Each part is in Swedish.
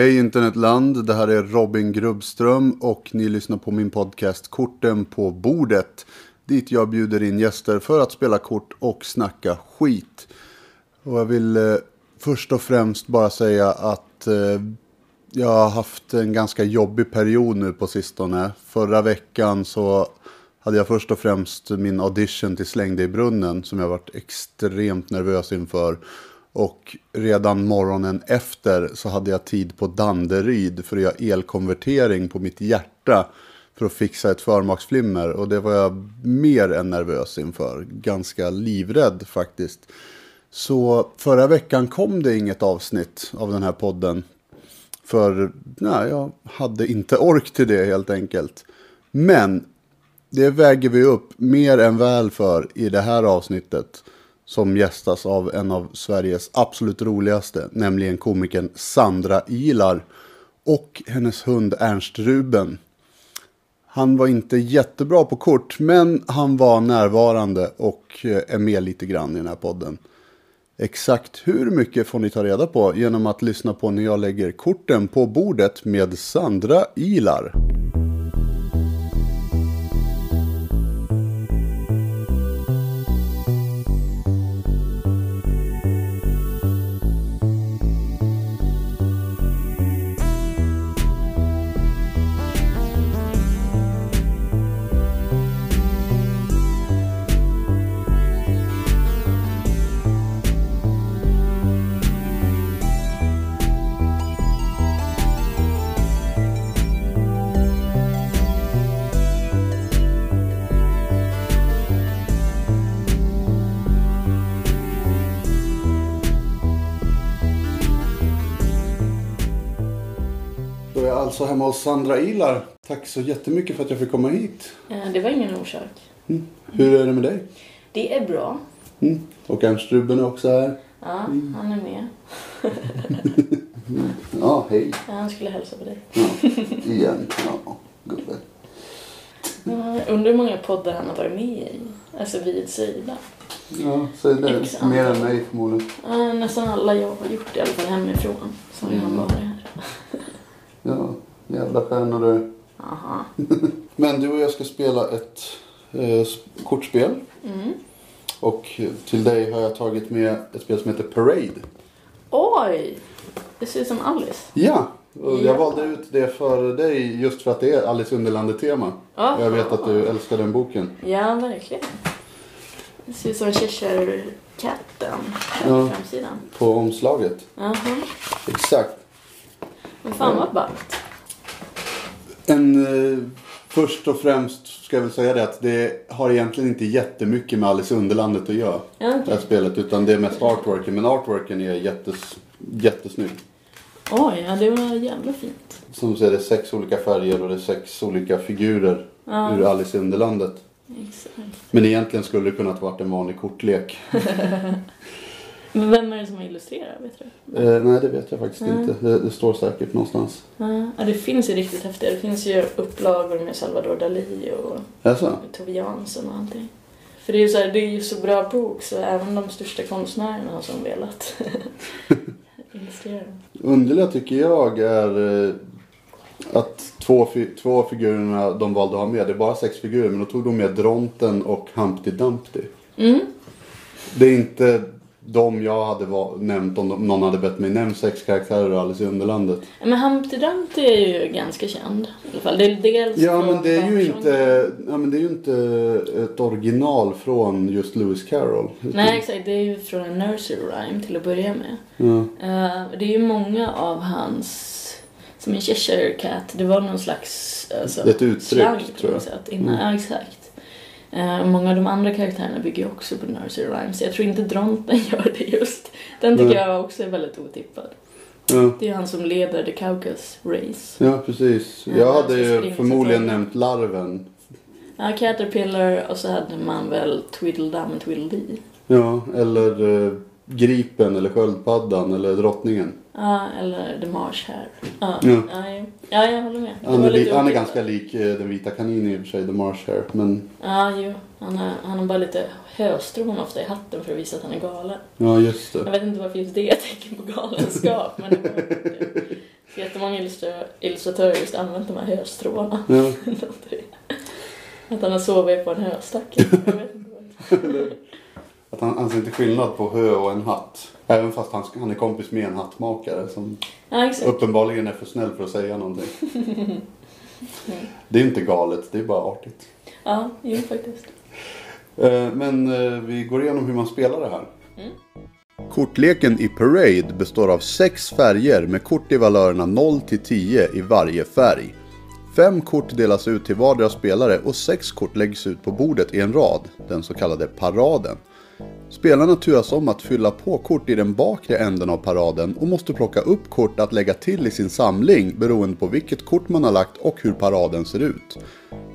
Hej internetland, det här är Robin Grubbström och ni lyssnar på min podcast Korten på bordet. Dit jag bjuder in gäster för att spela kort och snacka skit. Och jag vill eh, först och främst bara säga att eh, jag har haft en ganska jobbig period nu på sistone. Förra veckan så hade jag först och främst min audition till Släng dig i brunnen som jag varit extremt nervös inför. Och redan morgonen efter så hade jag tid på Danderyd för att göra elkonvertering på mitt hjärta för att fixa ett förmaksflimmer. Och det var jag mer än nervös inför. Ganska livrädd faktiskt. Så förra veckan kom det inget avsnitt av den här podden. För nej, jag hade inte ork till det helt enkelt. Men det väger vi upp mer än väl för i det här avsnittet. Som gästas av en av Sveriges absolut roligaste, nämligen komikern Sandra Ilar. Och hennes hund Ernst Ruben. Han var inte jättebra på kort, men han var närvarande och eh, är med lite grann i den här podden. Exakt hur mycket får ni ta reda på genom att lyssna på när jag lägger korten på bordet med Sandra Ilar. Alltså hemma hos Sandra Ilar. Tack så jättemycket för att jag fick komma hit. Eh, Det var ingen orsak. Hur är det med dig? Det är bra. Mm. Och Ernst Ruben är också här. Ja, han är med. Ja, hej. Ja, Han skulle hälsa på dig. Ja, igen. Ja, gubbe. Ja, Jag undrar hur många poddar han har varit med i. Alltså vid sida. Ja, säg det. X Mer än mig förmodligen. Ja, nästan alla jag har gjort i alla fall hemifrån. Så har han Mm. varit här. Ja, jävla stjärna du. Aha. Men du och jag ska spela ett eh, kortspel. Mm. Och till dig har jag tagit med ett spel som heter Parade. Oj! Det ser ut som Alice. Ja, och jag Ja. valde ut det för dig just för att det är Alice Underlandet-tema. Aha. Och Jag vet att du älskar den boken. Ja, verkligen. Det ser ut som Cheshire-katten på framsidan. På omslaget. Jaha. Exakt. Men fan vad ballt. En, eh, först och främst ska jag väl säga det att det har egentligen inte jättemycket med Alice i Underlandet att göra. Ja, Det här spelet. Utan det är mest artworken. Men artworken är jättes, jättesnygg. Oj, ja det var jävla fint. Som du ser det är sex olika färger och det är sex olika figurer Ja. ur Alice i Underlandet. Exakt. Men egentligen skulle det kunnat varit en vanlig kortlek. Vem är det som har illustrerat? Vet du? Eh, nej, det vet jag faktiskt Mm. inte. Det, det står säkert någonstans. Ja, det finns ju riktigt häftiga. Det finns ju upplagor med Salvador Dalí och Jaså? Tove Jansson och allting. För det är ju så, här, det är ju så bra bok så även de största konstnärerna har som velat illustrera den. Underliga tycker jag är eh, att två, två figurerna de valde att ha med. Det är bara sex figurer men då tog de med Dronten och Humpty Dumpty. Mm. Det är inte de jag hade va- nämnt om de, någon hade bett mig nämna sex karaktärer ur Alice i Underlandet. Men Humpty Dumpty är ju ganska känd. I alla fall. Det är dels Ja men det är ju inte, ja, men det är ju inte ett original från just Lewis Carroll. Nej exakt, det är ju från en nursery rhyme till att börja med. Ja. Eh, det är ju många av hans, som en Cheshire Cat, det var någon slags alltså, Ett uttryck, slang tror jag. Innan, Mm. Ja, exakt. Eh, många av de andra karaktärerna bygger ju också på nursery rhymes. Jag tror inte Dronten gör det just. Den tycker Nej. jag också är väldigt otippad. Ja. Det är han som leder The Caucasus Race. ja precis. Ja, Jag hade ska ju förmodligen nämnt larven. Ja, Caterpillar och så hade man väl Tweedledum och Tweedledee. Ja, eller eh, gripen eller sköldpaddan eller drottningen. Ja, eller The Marsh här. Ja, Ja. ja. ja, ja jag håller med. Han är, li- han är ganska lik eh, den vita kaninen i och för sig, The Marsh Hare. Men Ja, jo. Han har, han har bara lite höstron ofta i hatten för att visa att han är galen. ja, just Jag det. vet inte varför just det är ett tecken på galenskap, men det var. Så jättemånga illustra- illustratörer har just använt de här höstråna. Ja. Att han har sovit på en höstacka. Jag vet inte. Att han, han ser inte skillnad på hö och en hatt. Även fast han, han är kompis med en hattmakare som Ja, exakt. uppenbarligen är för snäll för att säga någonting. Det är inte galet, det är bara artigt. Ja, jo faktiskt. Eh, Men eh, vi går igenom hur man spelar det här. Mm. Kortleken i Parade består av sex färger med kort i valörerna 0 till 10 i varje färg. Fem kort delas ut till vardera spelare och sex kort läggs ut på bordet i en rad, den så kallade paraden. Spelarna turas om att fylla på kort i den bakre änden av paraden och måste plocka upp kort att lägga till i sin samling beroende på vilket kort man har lagt och hur paraden ser ut.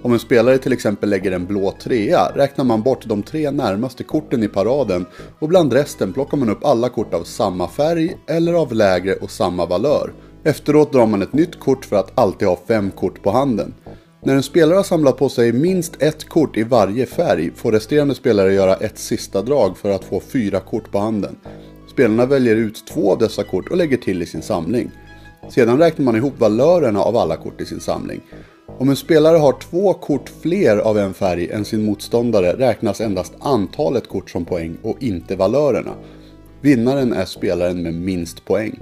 Om en spelare till exempel lägger en blå trea räknar man bort de tre närmaste korten i paraden och bland resten plockar man upp alla kort av samma färg eller av lägre och samma valör. Efteråt drar man ett nytt kort för att alltid ha fem kort på handen. När en spelare har samlat på sig minst ett kort i varje färg får resterande spelare göra ett sista drag för att få fyra kort på handen. Spelarna väljer ut två av dessa kort och lägger till i sin samling. Sedan räknar man ihop valörerna av alla kort i sin samling. Om en spelare har två kort fler av en färg än sin motståndare räknas endast antalet kort som poäng och inte valörerna. Vinnaren är spelaren med minst poäng.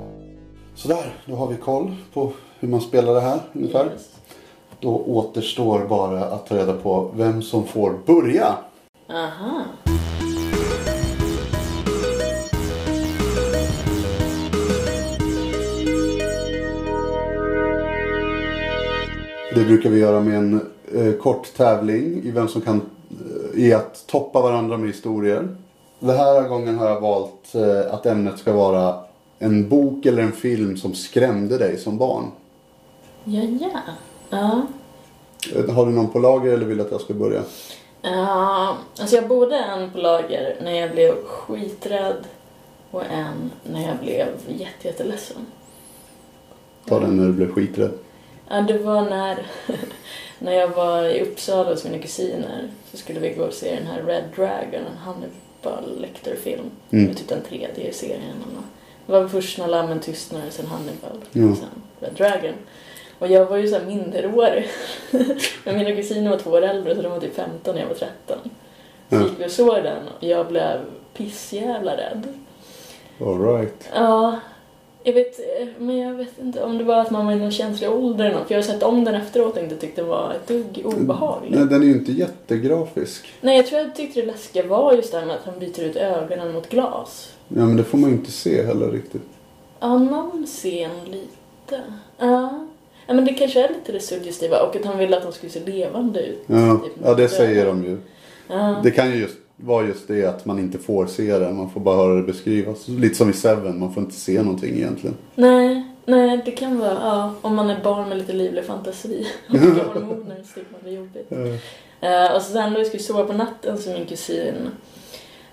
Sådär, då har vi koll på hur man spelar det här ungefär. Yes. Då återstår bara att ta reda på vem som får börja. Aha. Det brukar vi göra med en eh, kort tävling i vem som kan eh, i att toppa varandra med historier. Den här gången har jag valt eh, att ämnet ska vara en bok eller en film som skrämde dig som barn. Ja, ja. Ja. Eh, Har du någon på lager eller vill du att jag ska börja? Ja, alltså jag bodde en på lager när jag blev skiträdd och en när jag blev jätte, jätteledsen. Ta den när du blev skiträdd. Ja, det var när, när jag var i Uppsala hos mina kusiner så skulle vi gå och se den här Red Dragon, en Hannibal Lecter-film. Mm. Var typ den tredje i serien. Det var först När lammen tystnar, sen Hannibal, Ja. sen Red Dragon. Och jag var ju så här minderårig. Men mina kusiner var två år äldre så de var typ 15 och jag var 13. Så gick vi och såg den och jag blev pissjävla rädd. Alright. Ja, jag vet, men jag vet inte om det var att man var i någon känslig ålder eller något. För jag har sett om den efteråt och inte tyckte den var ett dugg obehaglig. Nej, den är ju inte jättegrafisk. Nej, jag tror jag tyckte det läskiga var just det här med att han byter ut ögonen mot glas. Ja, men det får man ju inte se heller riktigt. Ja, någon scen lite. Ja. Ja, men det kanske är lite det suggestiva och att han ville att de skulle se levande ut. Ja, Typ ja det säger de ju. Ja. Det kan ju just vara just det att man inte får se det. Man får bara höra det beskrivas. Lite som i Seven, man får inte se någonting egentligen. Nej, nej, det kan vara, ja, om man är barn med lite livlig fantasi och hormoner så tycker man det är jobbigt. Eh, och sen då vi skulle sova på natten så min kusin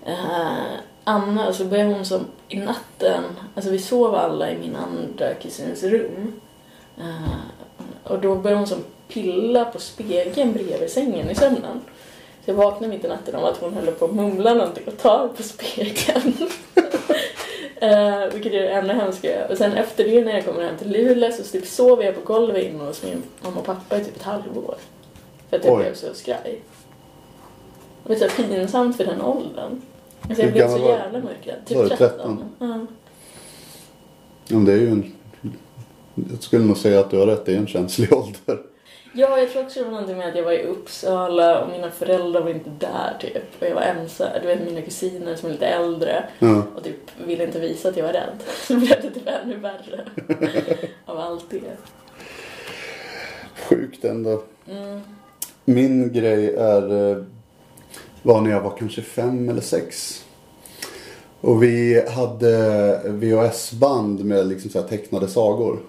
eh, Anna, så började hon som i natten, alltså vi sov alla i min andra kusins rum. Eh, och då började hon som pilla på spegeln bredvid sängen i sömnen. Så jag vaknade mitt i natten av att hon höll på att mumla någonting och tar på spegeln. Eh, vilket är ännu hemskare. Och sen efter det när jag kommer hem till Luleå så typ sover jag på golvet inne hos min mamma och pappa i typ ett halvår. För att jag Oj. blev så skraj. Och det är så pinsamt för den åldern. Alltså jag blev så jävla mörkrädd. Typ 13? 13. Ja. Ja, men det är ju en... Jag skulle nog säga att du har rätt, det är en känslig ålder. ja, jag tror också det var någonting med att jag var i Uppsala och mina föräldrar var inte där typ. Och jag var ensam. Du vet mina kusiner som är lite äldre Ja. och typ ville inte visa att jag var rädd. Så blev det typ ännu värre av allt det. Sjukt ändå. Mm. Min grej är... eh, Var när jag var kanske fem eller sex. Och vi hade VHS-band med liksom så tecknade sagor.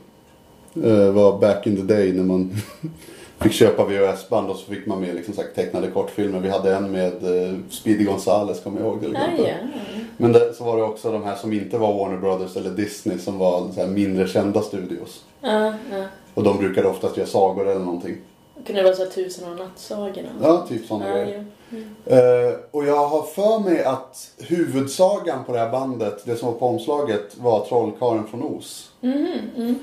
Det var back in the day när man fick köpa VHS-band och så fick man med liksom, här, tecknade kortfilmer. Vi hade en med eh, Speedy Gonzales, kommer jag ihåg till Ah, exempel. ja. Men det, så var det också de här som inte var Warner Brothers eller Disney som var här, mindre kända studios. Ja, ja. Och de brukade oftast göra sagor eller någonting. Kunde det vara så här tusen och nattsagorna? Ja, typ sådana Ja, grejer. jo. Eh, och jag har för mig att huvudsagan på det här bandet, det som var på omslaget, var Trollkarlen från Oz. Mhm, mm.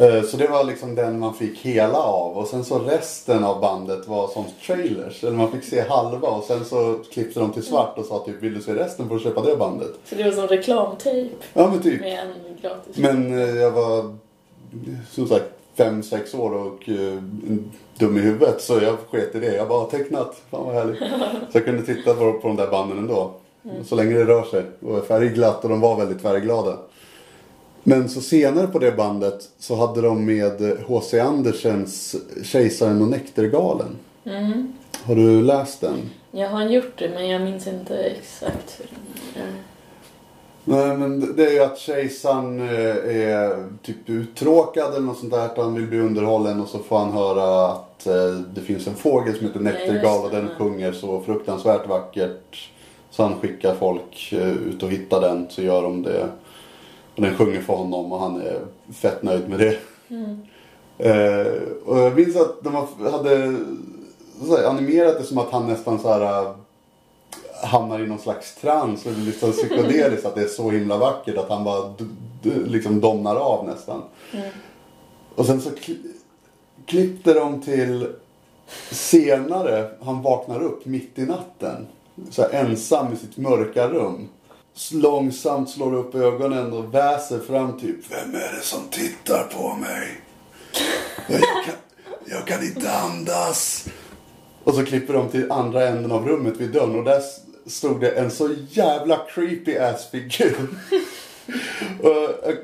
Eh, så det var liksom den man fick hela av. Och sen så resten av bandet var som trailers. Eller man fick se halva och sen så klippte de till svart och sa typ vill du se resten får du köpa det bandet. Så det var som reklamtejp Ja men typ. med en gratis. Men eh, jag var som sagt fem sex år och eh, dum i huvudet så jag sket i det. Jag bara tecknat. Fan vad härligt. Så jag kunde titta på, på de där banden ändå. Så länge det rör sig och är färgglatt och de var väldigt färgglada. Men så senare på det bandet så hade de med H.C. Andersens Kejsaren och Näktergalen. Mm. Har du läst den? Jag har gjort det men jag minns inte exakt hur den är. Nej men det är ju att kejsaren eh, är typ uttråkad eller något sånt där. Att han vill bli underhållen och så får han höra att eh, det finns en fågel som heter näktergal och den sjunger så fruktansvärt vackert. Så han skickar folk eh, ut och hittar den så gör de det. Och den sjunger för honom och han är fett nöjd med det. Mm. Eh, och jag minns att de hade här, animerat det som att han nästan så här eh, hamnar i någon slags trans eller liksom psykedeliskt. att det är så himla vackert att han bara liksom domnar av nästan. Mm. Och sen så kli- klippte de till senare, han vaknar upp mitt i natten. Så här ensam i sitt mörka rum. Långsamt slår upp ögonen och väser fram typ. Vem är det som tittar på mig? Jag kan, jag kan inte andas. Och så klipper de till andra änden av rummet vid dörren och där stod det en så jävla creepy ass figur. Eh,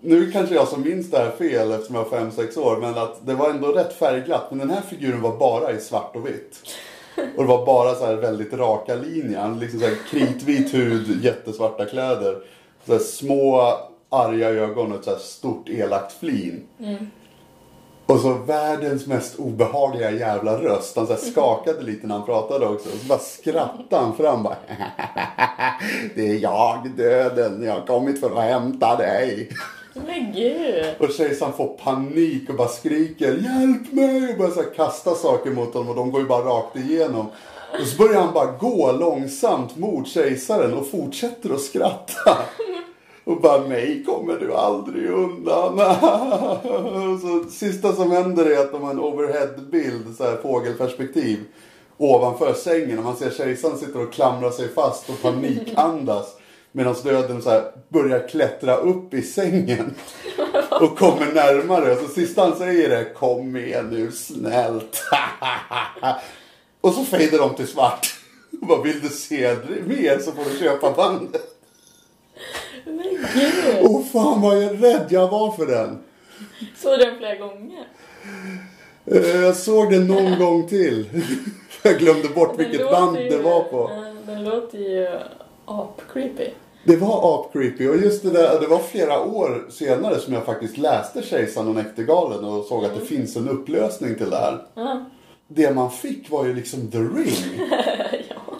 nu kanske jag som minns det här fel eftersom jag var 5-6 år men att det var ändå rätt färgglatt men den här figuren var bara i svart och vitt. Och det var bara så här väldigt raka linjer. Liksom så här kritvit hud, jättesvarta kläder. Så här små arga ögon och ett så här stort elakt flin. Och så världens mest obehagliga jävla röst. Han så här skakade lite när han pratade också. Och så bara skrattade han fram bara. Det är jag, döden. Jag har kommit för att hämta dig. Men gud. Och kejsaren får panik och bara skriker hjälp mig och börjar så här kasta saker mot honom och de går ju bara rakt igenom. Och så börjar han bara gå långsamt mot kejsaren och fortsätter att skratta. Och bara mig kommer du aldrig undan. Så sista som händer är att de har en overheadbild, så här fågelperspektiv ovanför sängen och man ser kejsaren sitter och klamrar sig fast och panikandas. Medan döden så här börjar klättra upp i sängen. Och kommer närmare. Så sista han säger är Kom med nu snällt. och så fejdar de till svart. Bara, vill du se mer så får du köpa bandet. Men gud. Åh fan vad jag rädd jag var för den. Såg du den flera gånger? Eh, Jag såg den någon gång till. Jag glömde bort Den vilket band ju- det var på. Den låter ju ap-creepy. Det var apcreepy och just det där, det var flera år senare som jag faktiskt läste Kejsaren och Näktergalen och såg att det finns en upplösning till det här. Ja. Det man fick var ju liksom The Ring. ja.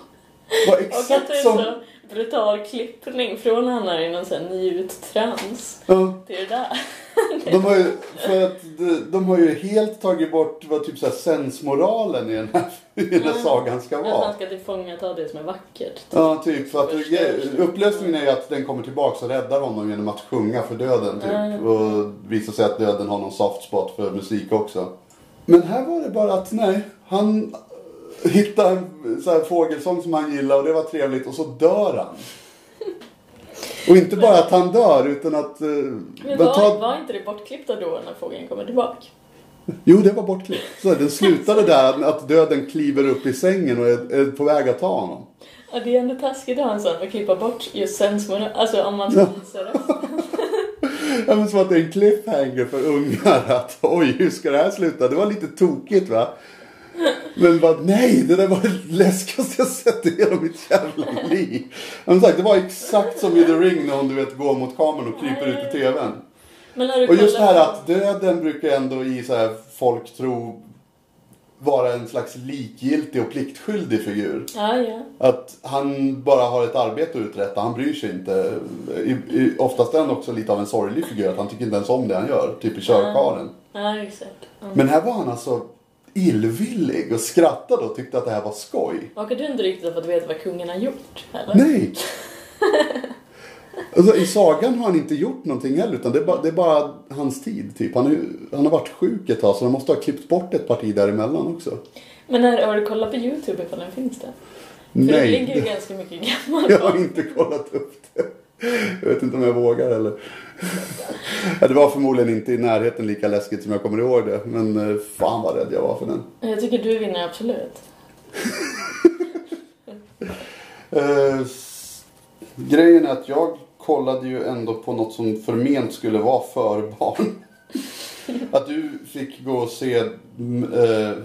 var Och exakt är som... så brutal klippning från han är i någon sån här njuttrans Ja, till det där. de, har ju, för att de, de har ju helt tagit bort vad typ så här sensmoralen i den här, i den här Mm. sagan ska Att vara. han ska tillfångata det som är vackert. Ja, typ. För att upplösningen är ju att den kommer tillbaka och räddar honom genom att sjunga för döden. Typ. Mm. Och visar sig att döden har någon soft spot för musik också. Men här var det bara att nej, han hittar en så här fågelsång som han gillar och det var trevligt och så dör han. Och inte bara att han dör utan att... eh, Men var, ta- var inte det bortklippt då när fågeln kommer tillbaka? Jo, det var bortklippt. Så den slutade där att döden kliver upp i sängen och är, är på väg att ta honom. Ja, det är ändå taskigt att ha en sån och klippa bort just sensmoral. Alltså om man Ja. visar resten. Ja, men som att det är en cliffhanger för ungar. Att oj, hur ska det här sluta? Det var lite tokigt va? Men bara, nej, det där var det läskigaste jag sett i hela mitt jävla liv. Men sagt, det var exakt som i The Ring när hon du vet går mot kameran och kryper ut i TVn. Och just det här att döden brukar ändå i så här folktro vara en slags likgiltig och pliktskyldig figur. Ja, ja. Att han bara har ett arbete att uträtta, han bryr sig inte. I, i, oftast är han också lite av en sorglig figur, att han tycker inte ens om det han gör. Typ i Körkaren. Ja, exakt. Ja. Men här var han alltså illvillig och skrattade och tyckte att det här var skoj. Har du inte riktigt fått veta vad kungen har gjort? Eller? Nej! Alltså, I sagan har han inte gjort någonting heller utan det är bara, det är bara hans tid typ. Han, är, han har varit sjuk ett tag så de måste ha klippt bort ett parti däremellan också. Men när, har du kollat på Youtube ifall den finns där? För det Nej, ligger ju det, ganska mycket gammalt. jag har inte kollat upp det. Jag vet inte om jag vågar eller. Ja, det var förmodligen inte i närheten lika läskigt som jag kommer ihåg det. Men eh, fan vad rädd jag var för den. Jag tycker du vinner absolut. Eh, grejen är att jag kollade ju ändå på något som förment skulle vara för barn. Att du fick gå och se, eh,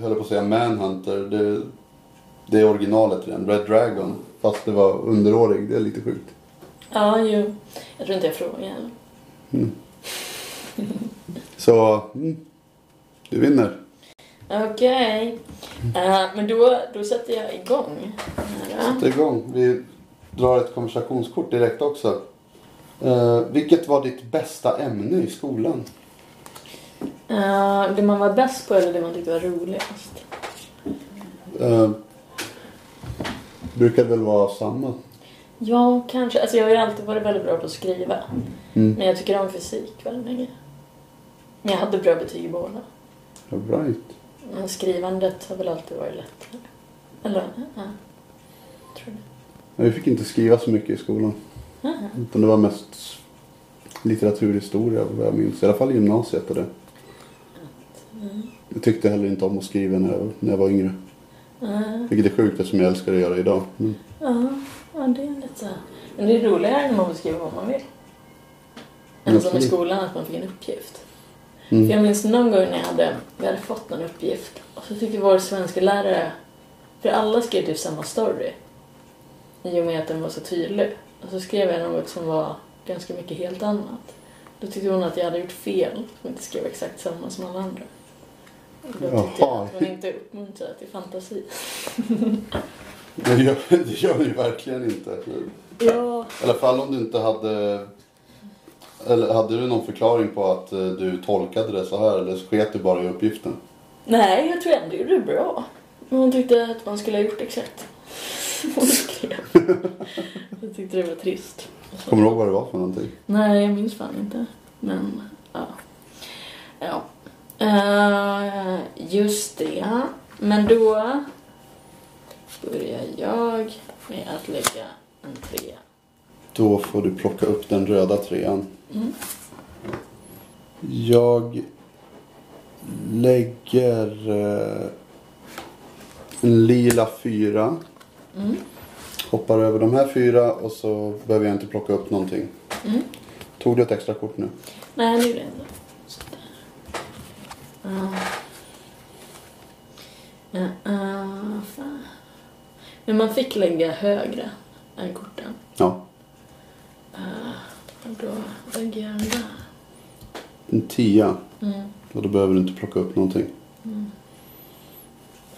höll på att säga, Manhunter. Det, det är originalet till den, Red Dragon. Fast det var underårig, det är lite sjukt. Ja, jo. Jag tror inte jag frågar. Så, mm, du vinner. Okej. Eh, men då, då sätter jag igång. Här, Sätt igång. Vi drar ett konversationskort direkt också. Eh, vilket var ditt bästa ämne i skolan? Eh, det man var bäst på eller det man tyckte var roligast? Uh, brukar väl vara samma? Ja, kanske. Alltså jag har ju alltid varit väldigt bra på att skriva. Mm. Men jag tycker om fysik väldigt mycket. Men jag hade bra betyg i båda. All right. Men skrivandet har väl alltid varit lättare. Eller, ja. Tror det. Vi fick inte skriva så mycket i skolan. Aha. Utan det var mest litteraturhistoria vad jag minns. I alla fall i gymnasiet och det. Jag tyckte heller inte om att skriva när jag, när jag var yngre. Ja. Vilket är sjukt eftersom jag älskar att göra idag. Mm. Ja, ja, det är lite så. här. Men det är roligare när man får skriva vad man vill. Än som i skolan, att man fick en uppgift. Mm. För jag minns någon gång när jag hade, vi hade fått någon uppgift och så tyckte vår svenska lärare, för alla skrev typ samma story. I och med att den var så tydlig. Och så skrev jag något som var ganska mycket helt annat. Då tyckte hon att jag hade gjort fel, som inte skrev exakt samma som alla andra. Och då tyckte jag Jaha. att hon inte uppmuntrade till fantasi. Det, gör, det gör det ju verkligen inte. Ja. I alla fall om du inte hade... Eller hade du någon förklaring på att eh, du tolkade det så här eller sket du bara i uppgiften? Nej, jag tror ändå gjorde det bra. Hon tyckte att man skulle ha gjort exakt hon skrev. Jag tyckte det var trist. Kommer du ihåg vad det var för någonting? Nej, jag minns fan inte. Men, ja. Ja. Eh, just det. Men då börjar jag med att lägga en trea. Då får du plocka upp den röda trean. Mm. Jag lägger eh, en lila fyra. Mm. Hoppar över de här fyra och så behöver jag inte plocka upp någonting. Mm. Tog du ett extra kort nu? Nej, det ändå. Sådär. Uh. Uh, uh, fan. Men man fick lägga högre än korten. Ja. Och då lägger jag den där. En tia. Mm. Och då behöver du inte plocka upp någonting.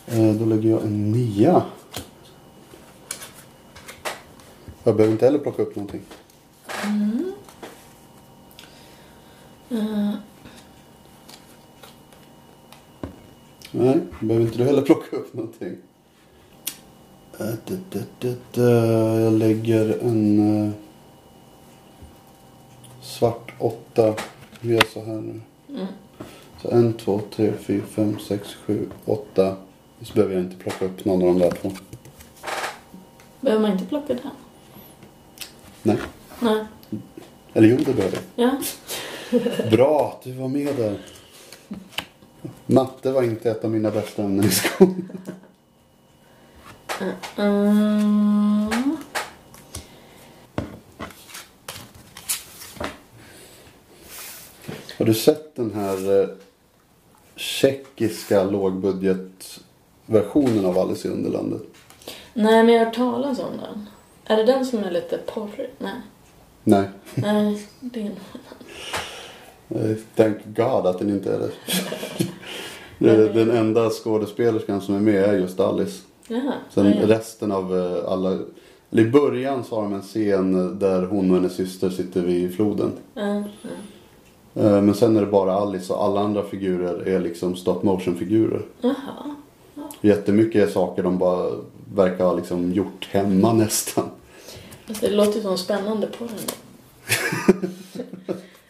Eh, då lägger jag en nia. Jag behöver inte heller plocka upp någonting. Uh, Nej, behöver inte du heller plocka upp någonting. Eh, det, det, det, det. Jag lägger en eh, svart åtta. Vi gör så här nu. mm. Så en, två, tre, fyra, fem, sex, sju, åtta. Och så behöver jag inte plocka upp någon av de där två. Behöver man inte plocka den? Nej. Nej. Eller jo, det behöver jag. Ja. Bra att du var med där. Matte var inte ett av mina bästa ämnen i skolan. Mm. Har du sett den här eh, tjeckiska lågbudgetversionen av Alice i Underlandet? Nej, men jag har hört talas om den. Är det den som är lite porrig? Nej. Nej. Nej, det är en Eh, Thank God att den inte är. Det- Den enda skådespelerskan som är med är just Alice. Jaha. Sen ja, ja. resten av eh, alla... Eller i början så har de en scen där hon och hennes syster sitter vid floden. Ja, ja. Eh, Men sen är det bara Alice och alla andra figurer är liksom stop motion figurer. Jaha. Jättemycket är saker de bara verkar ha liksom gjort hemma nästan. Alltså, det låter ju som spännande på den.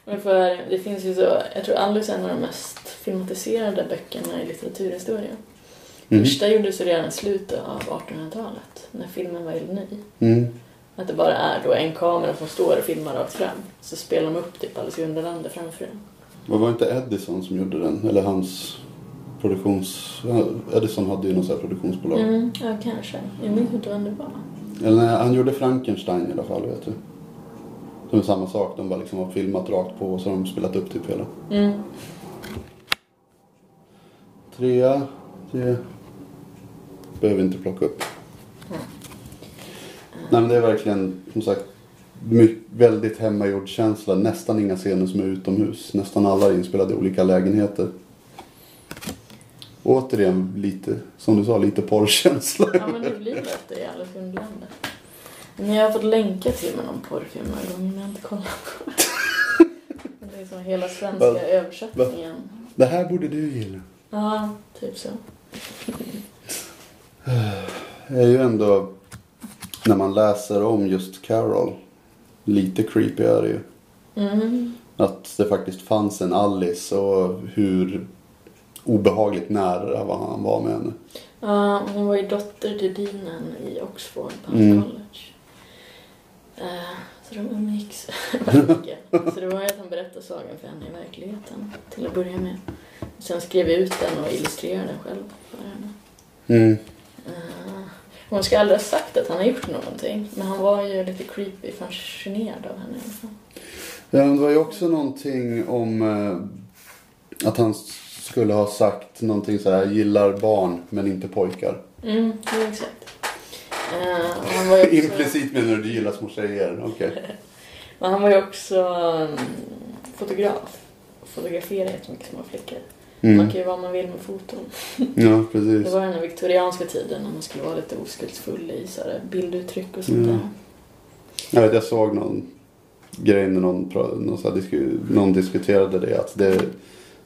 Men för det finns ju så, jag tror Alice är en av de mest filmatiserade böckerna i litteraturhistoria. Mm. Första gjordes redan i slutet av 1800-talet, när filmen var helt ny. Mm. Att det bara är då en kamera som står och filmar rakt fram. Så spelar de upp typ Alice i Underlandet framför den. Det var inte Edison som gjorde den? Eller hans produktions... Edison hade ju något så här produktionsbolag. Mm, ja, kanske. Jag minns inte vem det var. Eller nej, han gjorde Frankenstein i alla fall vet du. Som är samma sak. De bara liksom har filmat rakt på och så har de spelat upp typ hela. Mm. Trea, tre. Behöver inte plocka upp. Nej men det är verkligen som sagt väldigt hemmagjord känsla. Nästan inga scener som är utomhus. Nästan alla är inspelade i olika lägenheter. Återigen lite, som du sa, lite porrkänsla. Ja, men det blir lätt det i i Underlandet. Men jag har fått länka till mig någon porrfilm några gånger, men jag har inte kollat på det. Det är som hela svenska Va? översättningen. Det här borde du gilla. Ja, typ så. Är ju ändå, när man läser om just Carol, lite creepy är det ju. Mm. Att det faktiskt fanns en Alice och hur obehagligt nära vad han var med henne. Ja, hon var ju dotter till deanen i Oxford på hans Mm. college. Eh, så de umgicks mycket. Så det var ju att han berättade sagan för henne i verkligheten till att börja med. Sen skrev jag ut den och illustrerade den själv för henne. Mm. Eh, hon ska aldrig ha sagt att han har gjort någonting, men han var ju lite creepy, fascinerad av henne i alla fall. Ja, det var ju också någonting om eh, att han skulle ha sagt någonting så här, gillar barn men inte pojkar. Mm, exakt. Och han var ju också... Implicit menar du du gillar små tjejer? Okej. Men han var ju också um, fotograf. Fotograferade jättemycket små flickor. Man Mm. kan ju vad man vill med foton. Ja, Det precis. var den viktorianska tiden när man skulle vara lite oskuldsfull i så här, bilduttryck och sånt Mm. där. Jag, vet, jag såg någon grej när någon, någon, så disku, någon diskuterade det. Att det,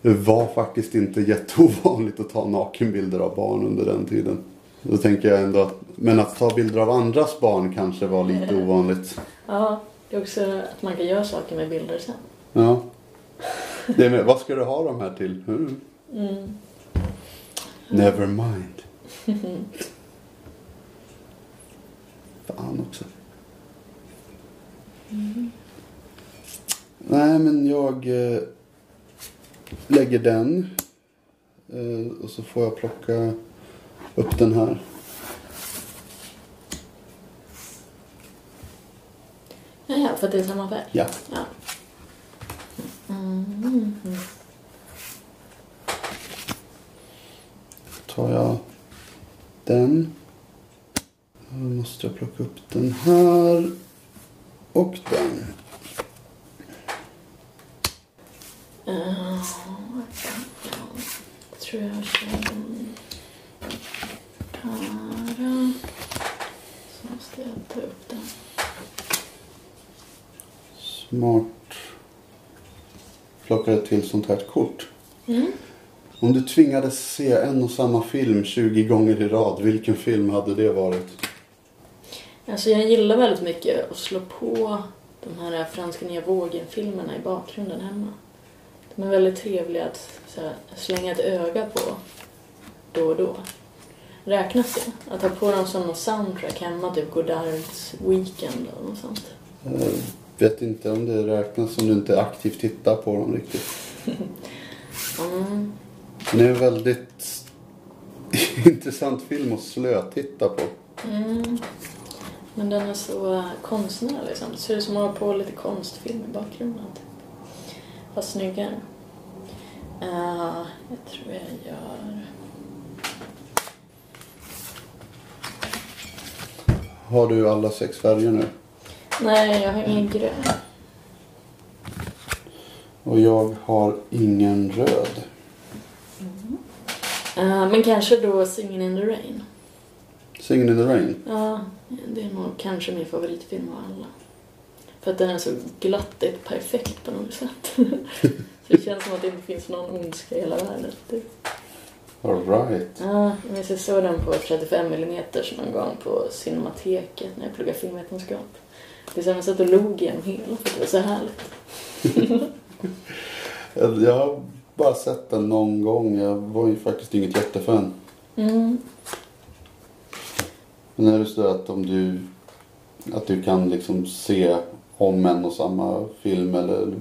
det var faktiskt inte jätteovanligt att ta nakenbilder av barn under den tiden. Då tänker jag ändå att, men att ta bilder av andras barn kanske var lite ovanligt. Ja, det är också att man kan göra saker med bilder sen. Ja. Det med, vad ska du ha de här till? Mm. Mm. Never mind. Fan också. Nej men jag eh, lägger den. Eh, och så får jag plocka upp den här. Ja, för att det är samma färg. Ja. Ja. Mm. tar jag den. Då måste jag plocka upp den här. Och den. Uh, jag tror jag kör den här. Så måste jag ta upp den. Smart. Plockar ett till sånt här kort. Mm. Om du tvingades se en och samma film 20 gånger i rad, vilken film hade det varit? Alltså jag gillar väldigt mycket att slå på de här franska nya vågen-filmerna i bakgrunden hemma. De är väldigt trevliga att här, slänga ett öga på då och då. Räknas det? Att ha på dem som någon soundtrack hemma, typ Godards Weekend eller något sånt. Jag vet inte om det räknas om du inte aktivt tittar på dem riktigt. Mm. Det är en väldigt intressant film att slötitta på. Mm. Men den är så uh, konstnärlig liksom. Det ser ut som att ha på lite konstfilm i bakgrunden. Typ. Fast snyggare. Uh, jag tror jag gör... Har du alla sex färger nu? Nej, jag har ingen grön. Och jag har ingen röd. Eh, men kanske då Singin' in the Rain. Singin' in the Rain. Ja, det är nog kanske min favoritfilm av alla. För att den är så glattigt perfekt på något sätt. så det känns som att det inte finns någon ondska i hela världen. Typ. Alright. Ja, jag minns jag såg den på 35 mm någon gång på Cinemateket när jag pluggade filmvetenskap. Det är så jag satt och log igenom hela för att det var så härligt. Jag har bara sett den någon gång. Jag var ju faktiskt inget jättefan. Mm. Men är det så att om du, att du kan liksom se om en och samma film eller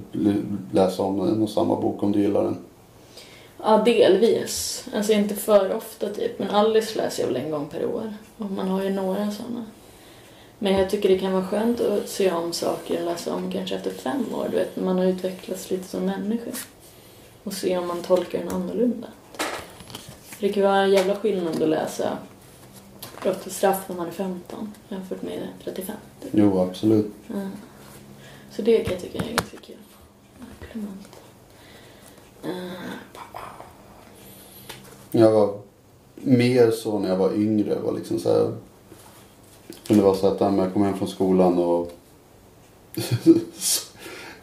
läsa om en och samma bok om du gillar den? Ja, delvis. Alltså inte för ofta typ. Men Alice läser jag väl en gång per år. Och man har ju några sådana. Men jag tycker det kan vara skönt att se om saker och läsa om kanske efter fem år. Du vet, när man har utvecklats lite som människa. Och se om man tolkar den annorlunda. Det kan vara en jävla skillnad att läsa Brott och straff när man är 15 jämfört med 35. Typ. Jo, absolut. Ja. Så det kan jag tycka är ganska kul. Jag var mer så när jag var yngre. Var liksom så här, kunde vara så att jag kom hem från skolan och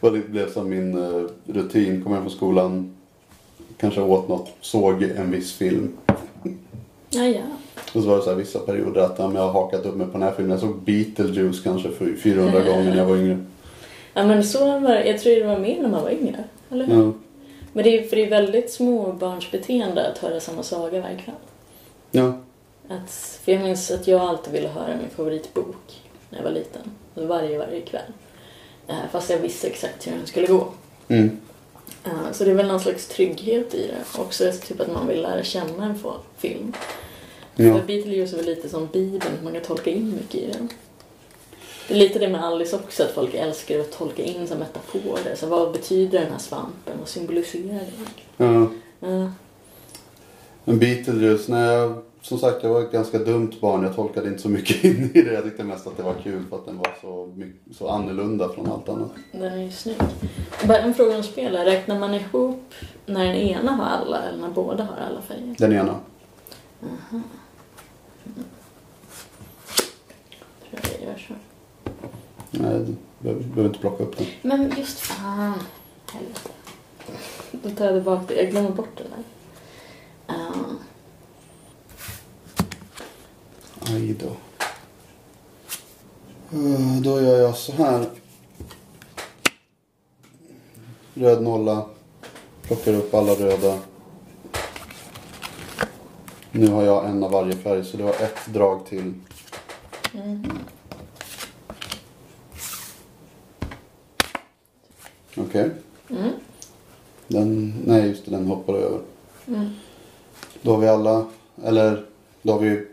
det blev som min eh, rutin. Kom hem från skolan, kanske åt något, såg en viss film. ja, ja. Och så var det så här vissa perioder att ja, men jag har hakat upp mig på den här filmen. Jag såg Beetlejuice kanske för 400 gånger när jag var yngre. Ja men så var Jag tror det var mer när man var yngre. Eller hur? Ja. Men det är, för det är väldigt småbarnsbeteende att höra samma saga varje kväll. Ja. Att, för jag minns att jag alltid ville höra min favoritbok när jag var liten. Alltså varje, varje kväll. Eh, Fast jag visste exakt hur den skulle gå. Mm. Eh, Så det är väl någon slags trygghet i det. Också typ att man vill lära känna en film. Ja. För Beetlejuice är väl lite som Bibeln, man kan tolka in mycket i den. Det är lite det med Alice också, att folk älskar att tolka in som metaforer. Så vad betyder den här svampen? Vad symboliserar det? ja. Ja. Men Beetlejuice, när jag, som sagt jag var ett ganska dumt barn. Jag tolkade inte så mycket in i det. Jag tyckte mest att det var kul för att den var så, mycket, så annorlunda från allt annat. Den är ju snygg. Bara en fråga om spel. Räknar man ihop när den ena har alla eller när båda har alla färger? Den ena. Tror jag det gör så. Nej, du behöver, behöver inte plocka upp den. Men just fan. Helvete. Då tar jag tillbaka det. Jag glömmer bort den där. Ja. Aj då. Eh, Då gör jag så här. Röd nolla. Plockar upp alla röda. Nu har jag en av varje färg så det var ett drag till. Mhm. Okej. Mm. Den, nej just det, den hoppar över. Mm. Då har vi alla, eller då har vi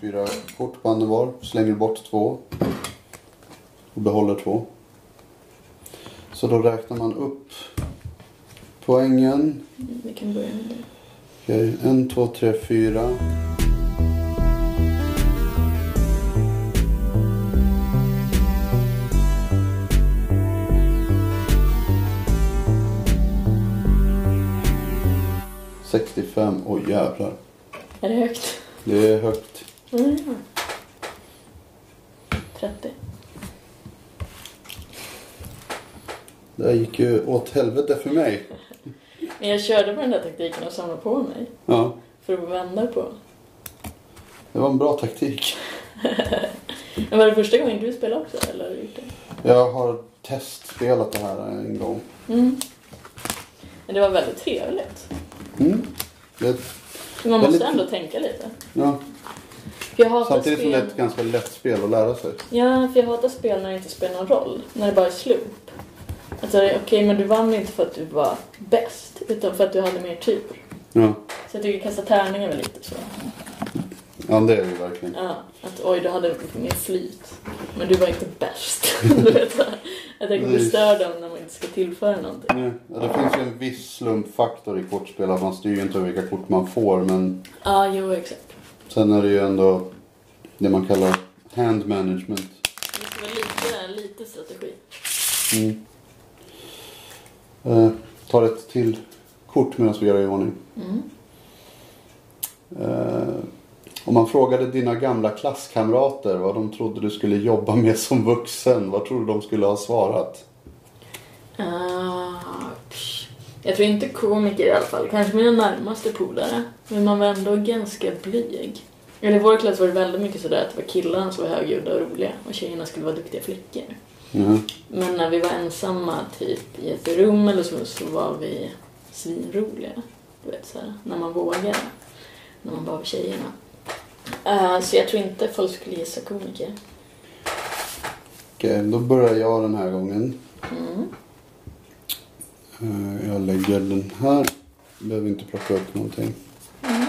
fyra kort på handen var. Slänger bort två. Och behåller två. Så då räknar man upp poängen. Vi kan börja med det. Okej, en, två, tre, fyra. Sextiofem, oj jävlar. Är det högt? Det är högt. Mm. 30. Det här gick ju åt helvete för mig. Men jag körde på den där taktiken och samlade på mig. Ja, För att vända på. det var en bra taktik. Men var det första gången du spelade också? Eller har du gjort det? Jag har testspelat det här en gång. Mm. Men det var väldigt trevligt. Mm. Det, man måste Väldigt- ändå tänka lite. ja. För jag hatar Samtidigt som det spel... är ett ganska lätt spel att lära sig. Ja, för jag hatar spel när det inte spelar någon roll. När det bara är slump. Alltså, okej, men du vann inte för att du var bäst. Utan för att du hade mer tur. Ja, Så jag tycker kasta tärningar är lite så. ja det är det ju verkligen. Ja, att oj, du hade mer flyt. Men du var inte bäst. du vet, så här. jag tänker bli Nej. störd av när man inte ska tillföra någonting. Nej, Ja, det finns ju en viss slumpfaktor i kortspel. Att man styr ju inte över vilka kort man får. Men Ja, jo, exakt. Sen är det ju ändå det man kallar hand management. Det ska vara lite, lite strategi. Mm. Eh, tar ett till kort medan vi gör i ordning. Mm. Eh, om man frågade dina gamla klasskamrater vad de trodde du skulle jobba med som vuxen, vad tror du de skulle ha svarat? Uh, jag tror inte komiker i alla fall. Kanske mina närmaste polare. Men man var ändå ganska blyg. Eller i vår klass var det väldigt mycket sådär att det var killarna som var högljudda och roliga och tjejerna skulle vara duktiga flickor. Mm. Men när vi var ensamma typ i ett rum eller så, så var vi svinroliga. Du vet såhär, när man vågade. När man bara var tjejerna. Uh, så jag tror inte folk skulle gissa komiker. Okej, då börjar jag den här gången. Mm. Uh, jag lägger den här. Behöver inte plocka upp någonting. Mm.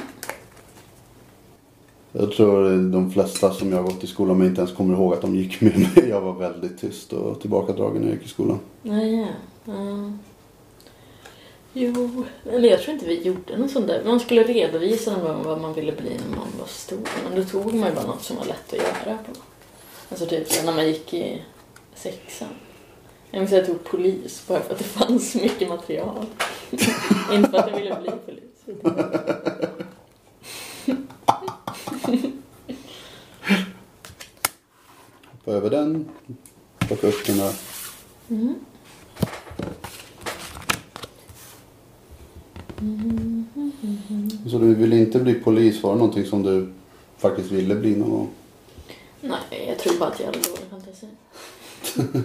Jag tror de flesta som jag har gått i skolan med inte ens kommer ihåg att de gick med mig. Jag var väldigt tyst och tillbakadragen när jag gick i skolan. Nej, ja. Uh. Jo, eller jag tror inte vi gjorde något sånt där. Man skulle redovisa någon gång vad man ville bli när man var stor. Men då tog man ju bara något som var lätt att göra på. Alltså typ när man gick i sexan. Jag minns att jag tog polis bara för att det fanns så mycket material. inte för att jag ville bli polis. Hoppa över den. Plocka upp den här. Mm. Så du ville inte bli polis? Var det någonting som du faktiskt ville bli någon gång? Nej, jag tror bara att jag hade dålig fantasi.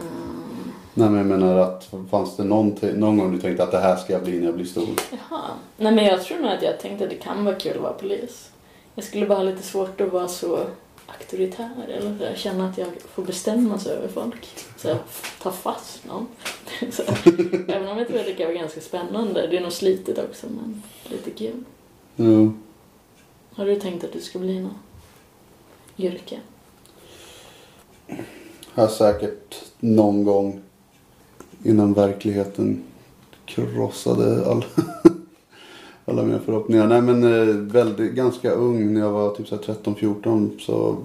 Mm. Nej men jag menar att fanns det någonting, någon gång du tänkte att det här ska jag bli när jag blir stor? Jaha. Nej men jag tror nog att jag tänkte att det kan vara kul att vara polis. Jag skulle bara ha lite svårt att vara så auktoritär eller så här, känna att jag får bestämma sig över folk. Så här, ta fast någon. Så, även om jag tror att det kan vara ganska spännande. Det är nog slitigt också men lite kul. Jo. Har du tänkt att du ska bli någon yrke? Har säkert någon gång innan verkligheten krossade all, alla mina förhoppningar. Nej men eh, väldigt, ganska ung när jag var typ 13-14 så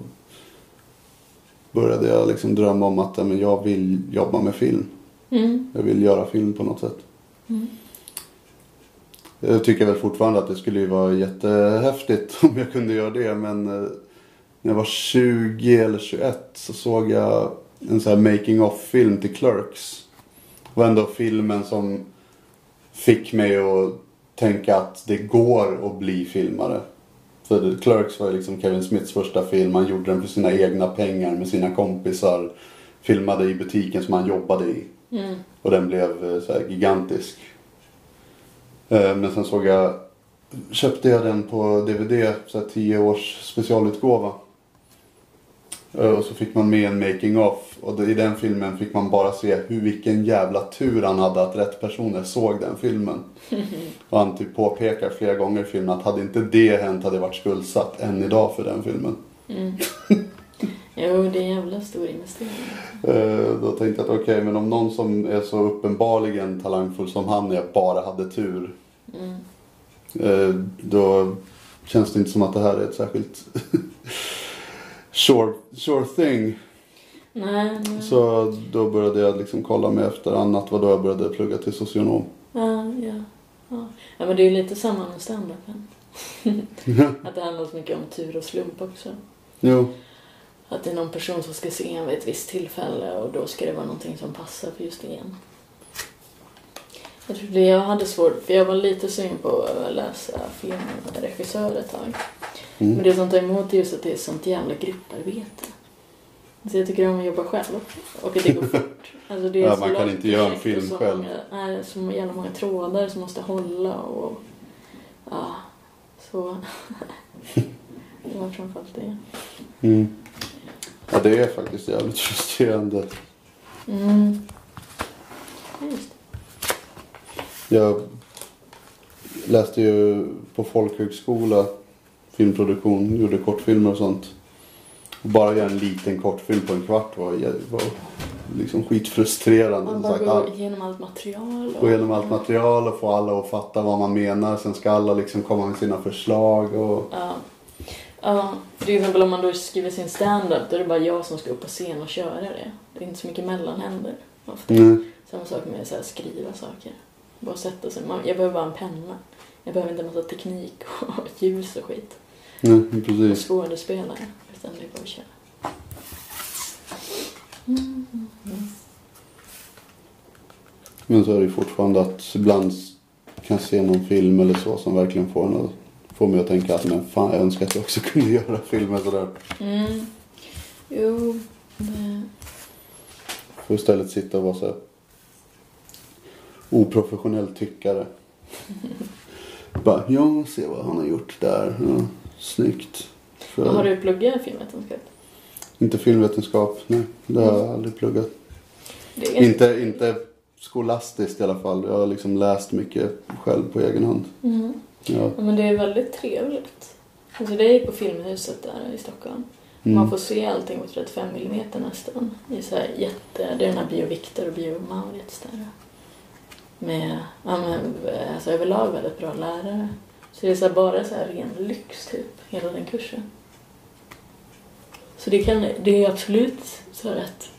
började jag liksom drömma om att men jag vill jobba med film. Mm. Jag vill göra film på något sätt. Mm. Jag tycker väl fortfarande att det skulle vara jättehäftigt om jag kunde göra det. Men eh, när jag var 20 eller 21 så såg jag en sån här making of-film till Clerks. Var ändå filmen som fick mig att tänka att det går att bli filmare. För Clerks var ju liksom Kevin Smiths första film. Han gjorde den för sina egna pengar med sina kompisar. Filmade i butiken som han jobbade i. Mm. Och den blev eh, så gigantisk. Eh, Men sen såg jag, köpte jag den på DVD, så här 10 års specialutgåva. Eh, Och så fick man med en making of och i den filmen fick man bara se hur vilken jävla tur han hade att rätt personer såg den filmen. Och han typ påpekar flera gånger i filmen att hade inte det hänt hade jag varit skuldsatt än idag för den filmen. Mm. Jo, det är en jävla stor investering. Eh, Då tänkte jag att okej, men om någon som är så uppenbarligen talangfull som han är bara hade tur. Mm. eh, Då känns det inte som att det här är ett särskilt sure, sure thing. Nej, nej. Så då började jag liksom kolla mig efter annat. Var då jag började plugga till socionom. Ja, ja. Ja, ja men det är ju lite samma med standupen. att det handlar så mycket om tur och slump också. Jo. Att det är någon person som ska se en vid ett visst tillfälle och då ska det vara någonting som passar för just en. Jag tror det jag hade svårt, för jag var lite sugen på att läsa filmregissör ett tag. Men Mm. det som tar emot är just att det är sånt jävla grupparbete. Så jag tycker om att jobba själv och att det går fort. Alltså det är Ja, så man kan inte göra en film så själv. Många, nej, så jävla många trådar som måste hålla och... Ja, så... det var framförallt det. Mm. Ja, det är faktiskt jävligt frustrerande. Mm. Just det. Jag läste ju på folkhögskola filmproduktion, gjorde kortfilmer och sånt. Och bara göra en liten kortfilm på en kvart var, var liksom skitfrustrerande. Man bara sagt, all- igenom allt material. Gå igenom allt material och få alla att fatta vad man menar. Sen ska alla liksom komma med sina förslag. Och... Ja. Ja, till exempel om man då skriver sin stand-up då är det bara jag som ska upp på scen och köra det. Det är inte så mycket mellanhänder ofta. Mm. Samma sak med att skriva saker. Bara sätta sig. Jag behöver bara en penna. Jag behöver inte en massa teknik och ljus och skit. Nej, precis. skådespelare. Utan det bara att köra. Mm. Men så är det ju fortfarande att ibland kan se någon film eller så som verkligen får, en, får mig att tänka att men fan jag önskar att jag också kunde göra filmer sådär. Mm. Jo, det... För istället sitta och vara så här oprofessionell tyckare. Bara, ja, se vad han har gjort där. Ja, snyggt. För, Har du pluggat filmvetenskap? Inte filmvetenskap, nej. Det har jag aldrig pluggat. Ganska- Inte, inte skolastiskt i alla fall. Jag har liksom läst mycket själv på egen hand. Mm. Ja. Ja, men det är väldigt trevligt. Alltså det är på Filmhuset där i Stockholm. Mm. Man får se allting på 35 mm nästan. Det är så här jätte... Det är den här Bio Victor och Bio Maurits där. Med, ja men, alltså överlag väldigt bra lärare. Så det är så bara så här ren lyx typ, hela den kursen. Så det, kan, det är absolut så ett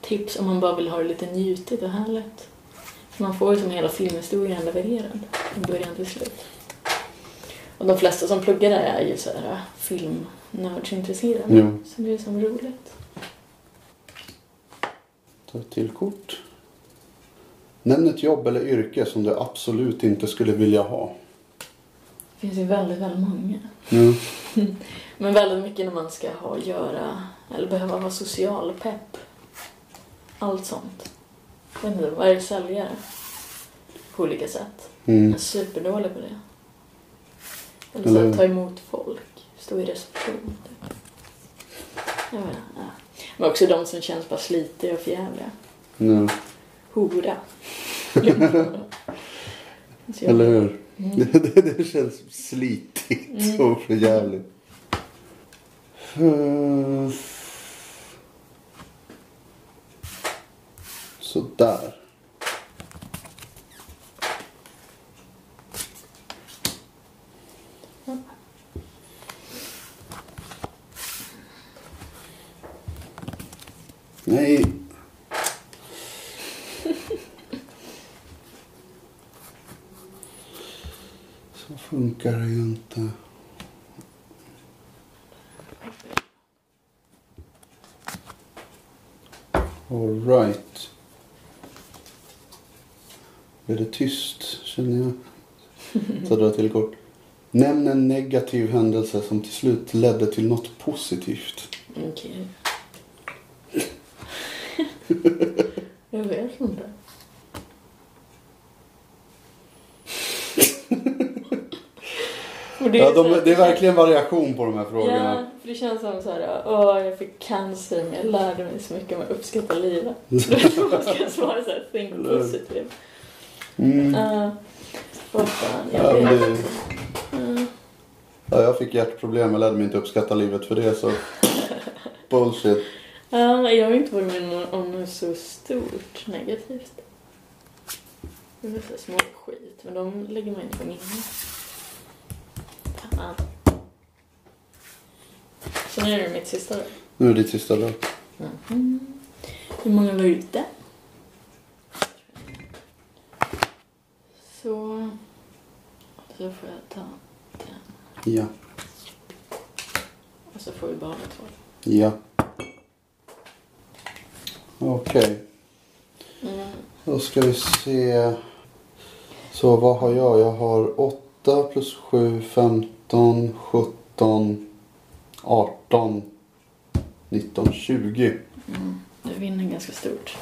tips om man bara vill ha det lite njutigt och härligt. För man får ju som hela filmhistorien levererad, från början till slut. Och de flesta som pluggar där är ju så här filmnördsintresserade. Jo. Så det är som roligt. Ta ett till kort. Nämn ett jobb eller yrke som du absolut inte skulle vilja ha. Det finns ju väldigt, väldigt många. Ja. Men väldigt mycket när man ska ha att göra, eller behöva vara social pepp. Allt sånt. Jag vet inte, vara säljare. På olika sätt. Jag Mm. är superdålig på det. Eller så att ta emot folk. Stå i reception. Typ. Jag inte, ja. Men också de som känns bara slitiga och förjävliga. Ja. Hora. Jag- Eller hur? Mm. Det, det, känns slitigt Mm. och för jävligt. Sådär. Nej. Så funkar det ju inte. Alright. Är det tyst känner jag. Så drar jag till kort. Nämn en negativ händelse som till slut ledde till något positivt. Okej. jag vet inte. Och det är Ja, de, det är verkligen variation på de här frågorna. Ja, för det känns som så här, åh jag fick cancer men jag lärde mig så mycket om att uppskatta livet. Man ska svara så här, think positive. Mm. Uh, vad fan, Ja, jag men vet det. Mm. ja, jag fick hjärtproblem. Jag lärde mig inte uppskatta livet för det. Så bullshit. Ja, jag har inte varit med om något så stort negativt. Det är så små skit, men de lägger man inte på minnet. Fan. Så nu är det mitt sista då. Nu är det ditt sista dag. Mhm. Hur många var ute? Så... Så får jag ta den. Ja. Och så får vi behålla två. Ja. Okej. Mm. Då ska vi se. Så vad har jag? Jag har 8 plus 7, 15, 17, 18, 19, 20. Mm. Du vinner ganska stort.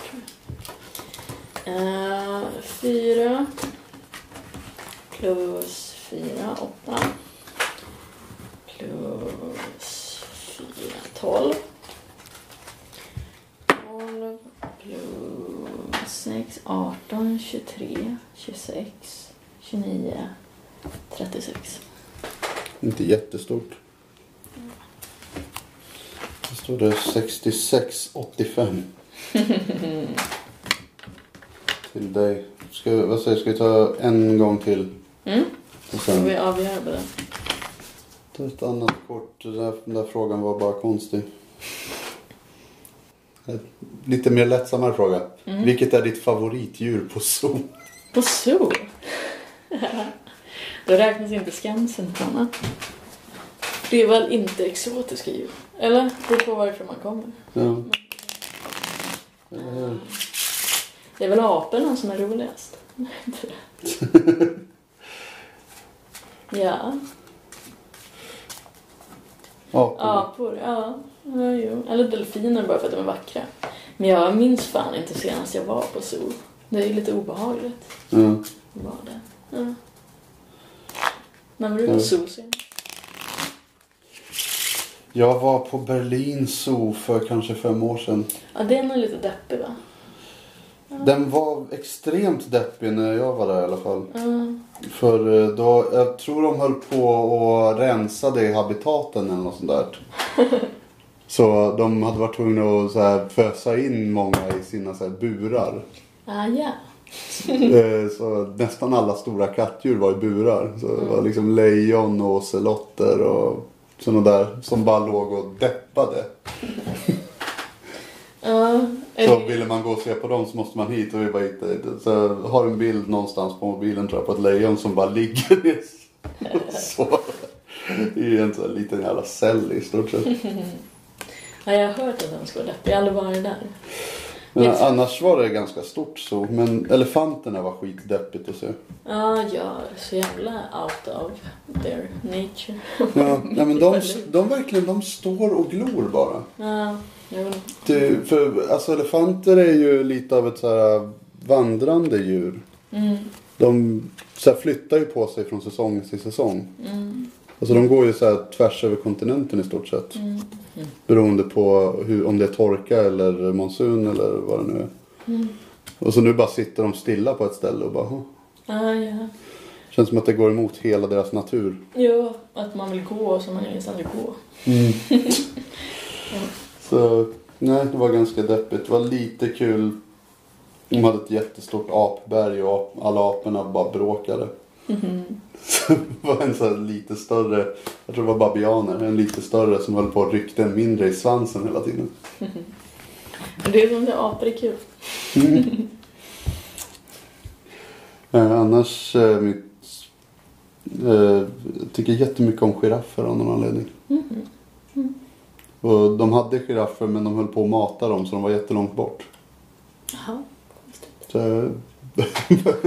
Uh, fyra plus fyra, åtta. Plus fyra, tolv. Tolv plus sex, arton, tjugotre, tjugosex, tjugonio, trettiosex. Inte jättestort. Så står det 66, 85. till dig. Ska, vi- vad säger, ska vi ta en gång till? Mm. Och Får vi sen avgöra på det? ta ett annat kort. Den där, den där frågan var bara konstig. Lite mer lättsammare fråga. Mm. Vilket är ditt favoritdjur på zoo? På zoo? Då räknas inte Skansen, Hanna. Det är väl inte exotiska djur? Eller? Det beror på varifrån man kommer. Ja. Eh, Det är väl aporna som är roligast? ja, apor. apor, ja. ja jo. Eller delfiner bara för att de är vackra. Men jag minns fan inte senast jag var på zoo. Det är ju lite obehagligt. Ja. Var det. Ja. När var du Mm. på zoo? Jag var på Berlin Zoo för kanske fem år sedan. Ja, den är lite deppig va? Den var extremt deppig när jag var där i alla fall. Ja. För eh, då, jag tror de höll på och rensade i habitaten eller något sånt där. Så de hade varit tvungna att så här, fösa in många i sina så här, burar. Ah, ja. Eh, Så nästan alla stora kattdjur var i burar. Så det var liksom lejon och ocelotter och sådana där som bara låg och deppade. Är Så det- ville man gå och se på dem så måste man hit och vi bara hitta hit. Så jag har en bild någonstans på mobilen tror jag på ett lejon som bara ligger är ju en sån liten jävla cell i stort sett. Ja, jag har hört att den ska deppig. Jag har aldrig varit där. Men Vet- annars var det ganska stort så. Men elefanterna var skitdeppigt att se. Ja, ja, så jävla out of their nature. Ja, nej, men de, de verkligen de står och glor bara. Ja, jag vill... Det, för alltså elefanter är ju lite av ett så här vandrande djur. Mm, De så här, flyttar ju på sig från säsong till säsong. mm, Alltså de går ju så här tvärs över kontinenten i stort sett. mm. Beroende på hur, om det är torka eller monsun eller vad det nu är. Mm. Och så nu bara sitter de stilla på ett ställe och bara "Huh." Ja, ja. Känns som att det går emot hela deras natur. Jo, att man vill gå så man ingenstans vill gå. Så nej, det var ganska deppigt. Det var lite kul. De hade ett jättestort apberg och alla aporna bara bråkade. Så det var en så lite större, jag tror det var babianer, en lite större som höll på att ryckte en mindre i svansen hela tiden. Men det är som det apor är kul. Eh, annars, eh, mitt, eh, jag tycker jättemycket om giraffer av någon anledning. Mhm. Och de hade giraffer men de höll på att mata dem så de var jättelångt bort. Jaha.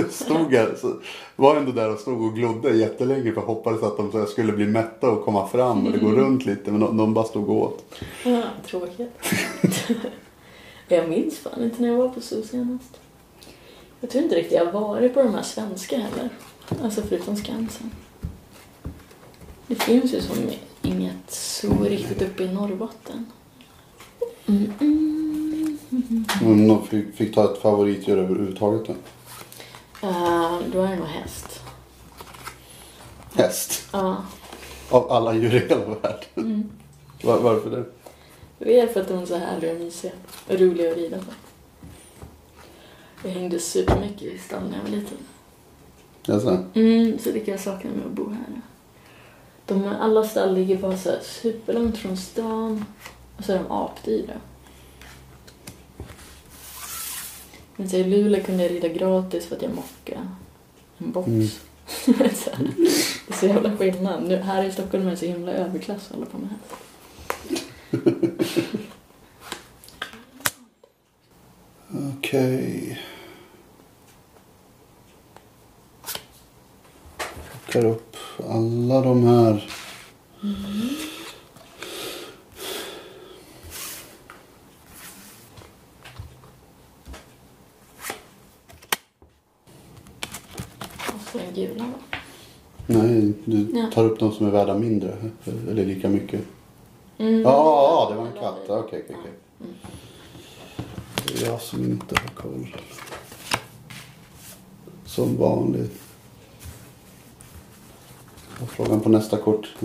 Stod här, så var ändå där och stod och glodde jättelänge för jag hoppades att de så här skulle bli mätta och komma fram eller gå runt lite men de, de bara stod och åt. Ja, tråkigt. jag minns fan inte när jag var på zoo senast. Jag tror inte riktigt jag har varit på de här svenska heller. Alltså förutom Skansen. Det finns ju som inget zoo riktigt uppe i Norrbotten. Mm, mm, mm. Om de fick, fick ta ett favoritdjur överhuvudtaget då. Eh, då är det nog häst. Häst. Ja. Av alla djur i hela världen. Mm. Var, varför det? Det är för att de är så härliga och mysiga. Och roliga att rida på. Jag hängde supermycket i stan när jag var liten. Alltså, Mm, så det kan jag sakna med att bo här. De, alla stall ligger bara så superlångt från stan. Och så är de apdyra. Men så i Luleå kunde jag rida gratis för att jag mockade en box. Mm. så här, det är så jävla skillnad. Nu, här i Stockholm är det så himla överklass hålla på med det. okej. Plockar upp alla de här. Och den gula då. Nej, du Ja. tar upp de som är värda mindre. Eller lika mycket. Mm. Ja, det var en katt. Okej, okej, okej. Är jag som inte har koll. Som vanligt. Och frågan på nästa kort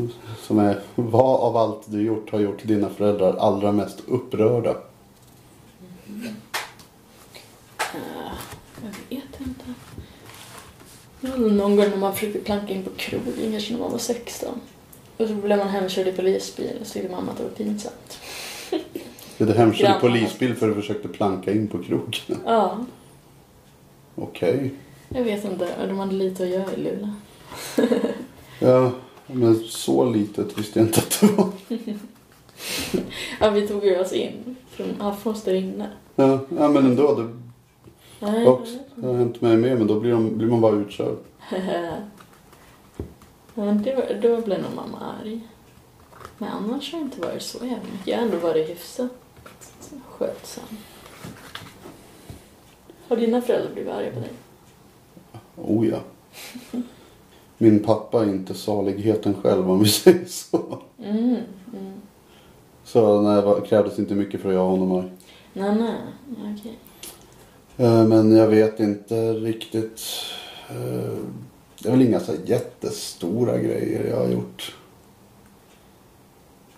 som är Vad av allt du gjort har gjort dina föräldrar allra mest upprörda? Eh, jag vet inte. Ja, Någon gång när man försökte planka in på krogen, kanske när man var 16. Och så blev man hemkörd i polisbil och så tyckte mamma att det var pinsamt. Blev du hemkörd i polisbil för att du försökte planka in på krogen? Ja. Okej. Jag vet inte, de hade lite att göra i Luleå. Ja, men så litet visste jag inte att det var. Ja, vi tog ju oss in från Hafors där inne. Ja, ja men ändå. Det Nej, också det har hänt mig med, men då blir, de, blir man bara utkörd. Var, då blev nog mamma arg. Men annars har det inte varit så jävla mycket. Jag har ändå varit hyfsat skötsam. Har dina föräldrar blivit arga på dig? Oh ja. Min pappa är inte saligheten själv om vi säger så. Mm, mm. Så nej, det krävdes inte mycket för att göra honom arg. Nej, nej, okej. Eh, Men jag vet inte riktigt. Eh, det är väl inga så jättestora grejer jag har gjort.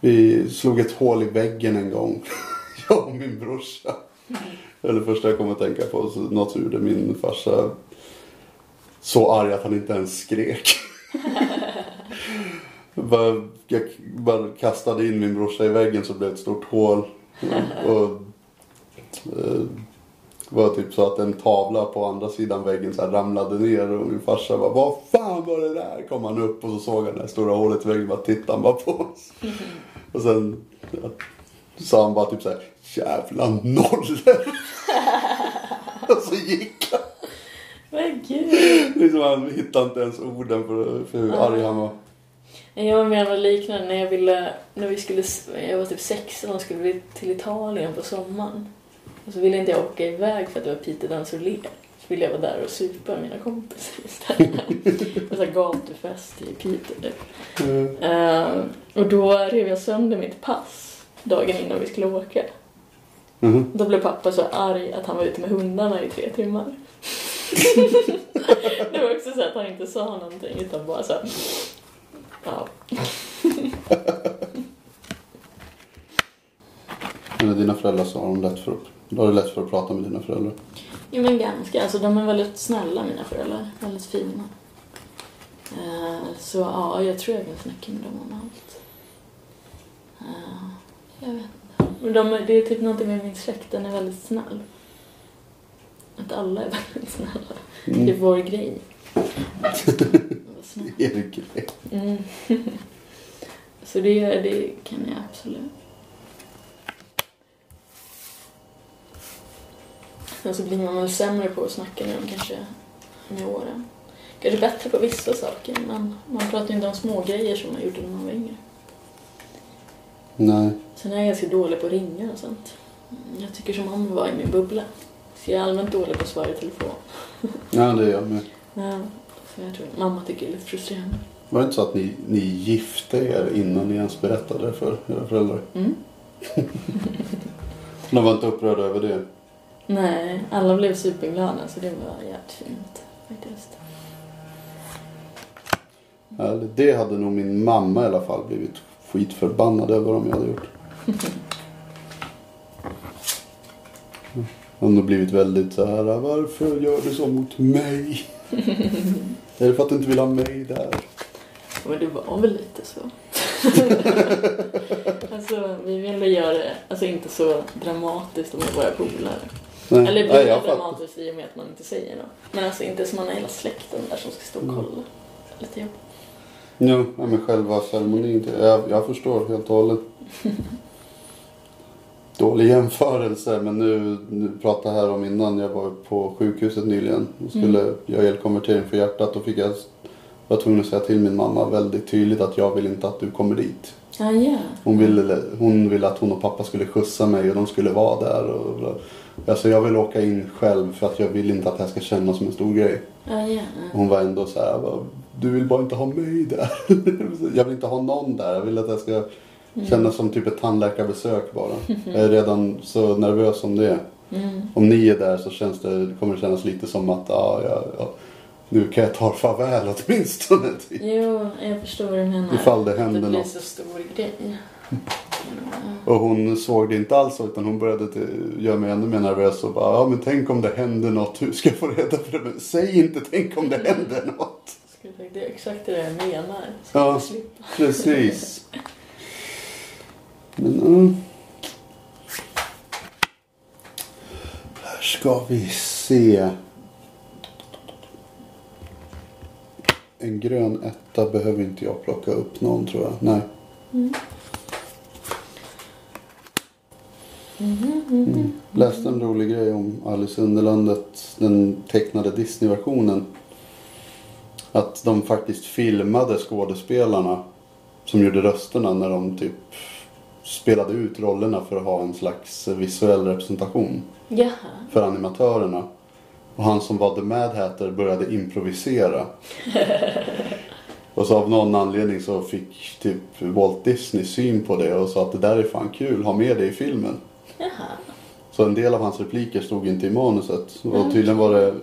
Vi slog ett hål i väggen en gång. Jag och min brorsa. Det är det första jag kommer att tänka på. Så något gjorde min farsa så arg att han inte ens skrek. jag bara kastade in min brorsa i väggen så blev det ett stort hål. Och, och eh, var typ så att en tavla på andra sidan väggen så ramlade ner och min farsa bara Vad fan var det där? Kom han upp och så såg han det här stora hålet i väggen bara tittade han bara på oss. Och sen ja, sa han bara typ så här Jävla nollor. och så gick han. Men gud. Liksom, han hittade inte ens orden för, för hur arg han var. Jag var med om liknande när jag ville, när vi skulle, jag var typ 16 och skulle vi till Italien på sommaren. Och så ville inte jag åka iväg för att det var Peter Dansolé. Så ville jag vara där och supa med mina kompisar istället. på så gatufest i Piteå. Mm. Uh, och då rev jag sönder mitt pass dagen innan vi skulle åka. Mhm. Då blev pappa så arg att han var ute med hundarna i tre timmar. det var också så att han inte sa någonting utan bara så här, Ja. Men dina föräldrar så har de lätt för att, har det lätt för att prata med dina föräldrar. Jo men ganska. Alltså de är väldigt snälla mina föräldrar. Väldigt fina. Eh, så ja, jag tror jag kan snacka med dem om allt. Eh, jag vet inte. Men de, är- det är typ någonting med min släkt. Den är väldigt snäll. Att alla är väldigt snälla. Det är Mm. vår grej. Snäll. Er grej. Mm. Så det, det kan jag absolut. Sen så blir man väl sämre på att snacka med dem kanske med åren. Kanske bättre på vissa saker men man pratar ju inte om små grejer som man gjorde när man var yngre. Nej. Sen är jag ganska dålig på att ringa och sånt. Jag tycker som om att vara i min bubbla. Så jag är allmänt dålig på att svara i telefon. Ja, det är jag med. Ja, så jag tror mamma tycker det är lite frustrerande. Var det inte så att ni, ni gifte er innan ni ens berättade det för era föräldrar? Mm. De var inte upprörda över det? Nej, alla blev superglada så det var jävligt fint faktiskt. Ja, det hade nog min mamma i alla fall blivit skitförbannad över om jag hade gjort. Hon har blivit väldigt så här, varför gör du så mot mig? är det för att du inte vill ha mig där? Men det var väl lite så. alltså, vi ville göra det, alltså inte så dramatiskt med våra polare. Nej, Eller det blir fattar. dramatiskt i och med att man inte säger något. Men alltså inte som man har hela släkten där som ska stå och Mm. kolla. Lite jobbigt. Jo, ja, men själva ceremonin. Jag, jag förstår helt och hållet. Dålig jämförelse, men nu, nu pratade jag här om innan. Jag var på sjukhuset nyligen och skulle göra elkonvertering för hjärtat. Då fick jag var tvungen att säga till min mamma väldigt tydligt att jag vill inte att du kommer dit. Ah, ja. Hon ville, hon ville att hon och pappa skulle skjutsa mig och de skulle vara där. Och, alltså jag vill åka in själv för att jag vill inte att det här ska kännas som en stor grej. Ah, ja. Hon var ändå så här, bara, du vill bara inte ha mig där. jag vill inte ha någon där. Jag vill att det ska kännas som typ ett tandläkarbesök bara. Jag är redan så nervös om det. Mm. Om ni är där så känns det, kommer det kännas lite som att ja, ja, ja, nu kan jag ta farväl åtminstone. Typ. Jo, jag förstår vad du menar. Ifall det händer det blir något. så stor grej. Och hon såg det inte alls utan hon började göra mig ännu mer nervös och bara, ja men tänk om det händer något, hur ska jag få reda på det? Men säg inte tänk om det händer något. Det är exakt det jag menar. Ska Ja. Precis. Men, mm. Här ska vi se. en grön etta behöver inte jag plocka upp någon tror jag. Nej. Mm. Läste en rolig grej om Alice i Underlandet, den tecknade Disney-versionen. Att de faktiskt filmade skådespelarna som gjorde rösterna när de typ spelade ut rollerna för att ha en slags visuell representation Jaha. för animatörerna. Och han som var The Mad Hatter började improvisera. och så av någon anledning så fick typ Walt Disney syn på det och sa att det där är fan kul, ha med det i filmen. Jaha. Så en del av hans repliker stod inte i manuset. Och tydligen var det,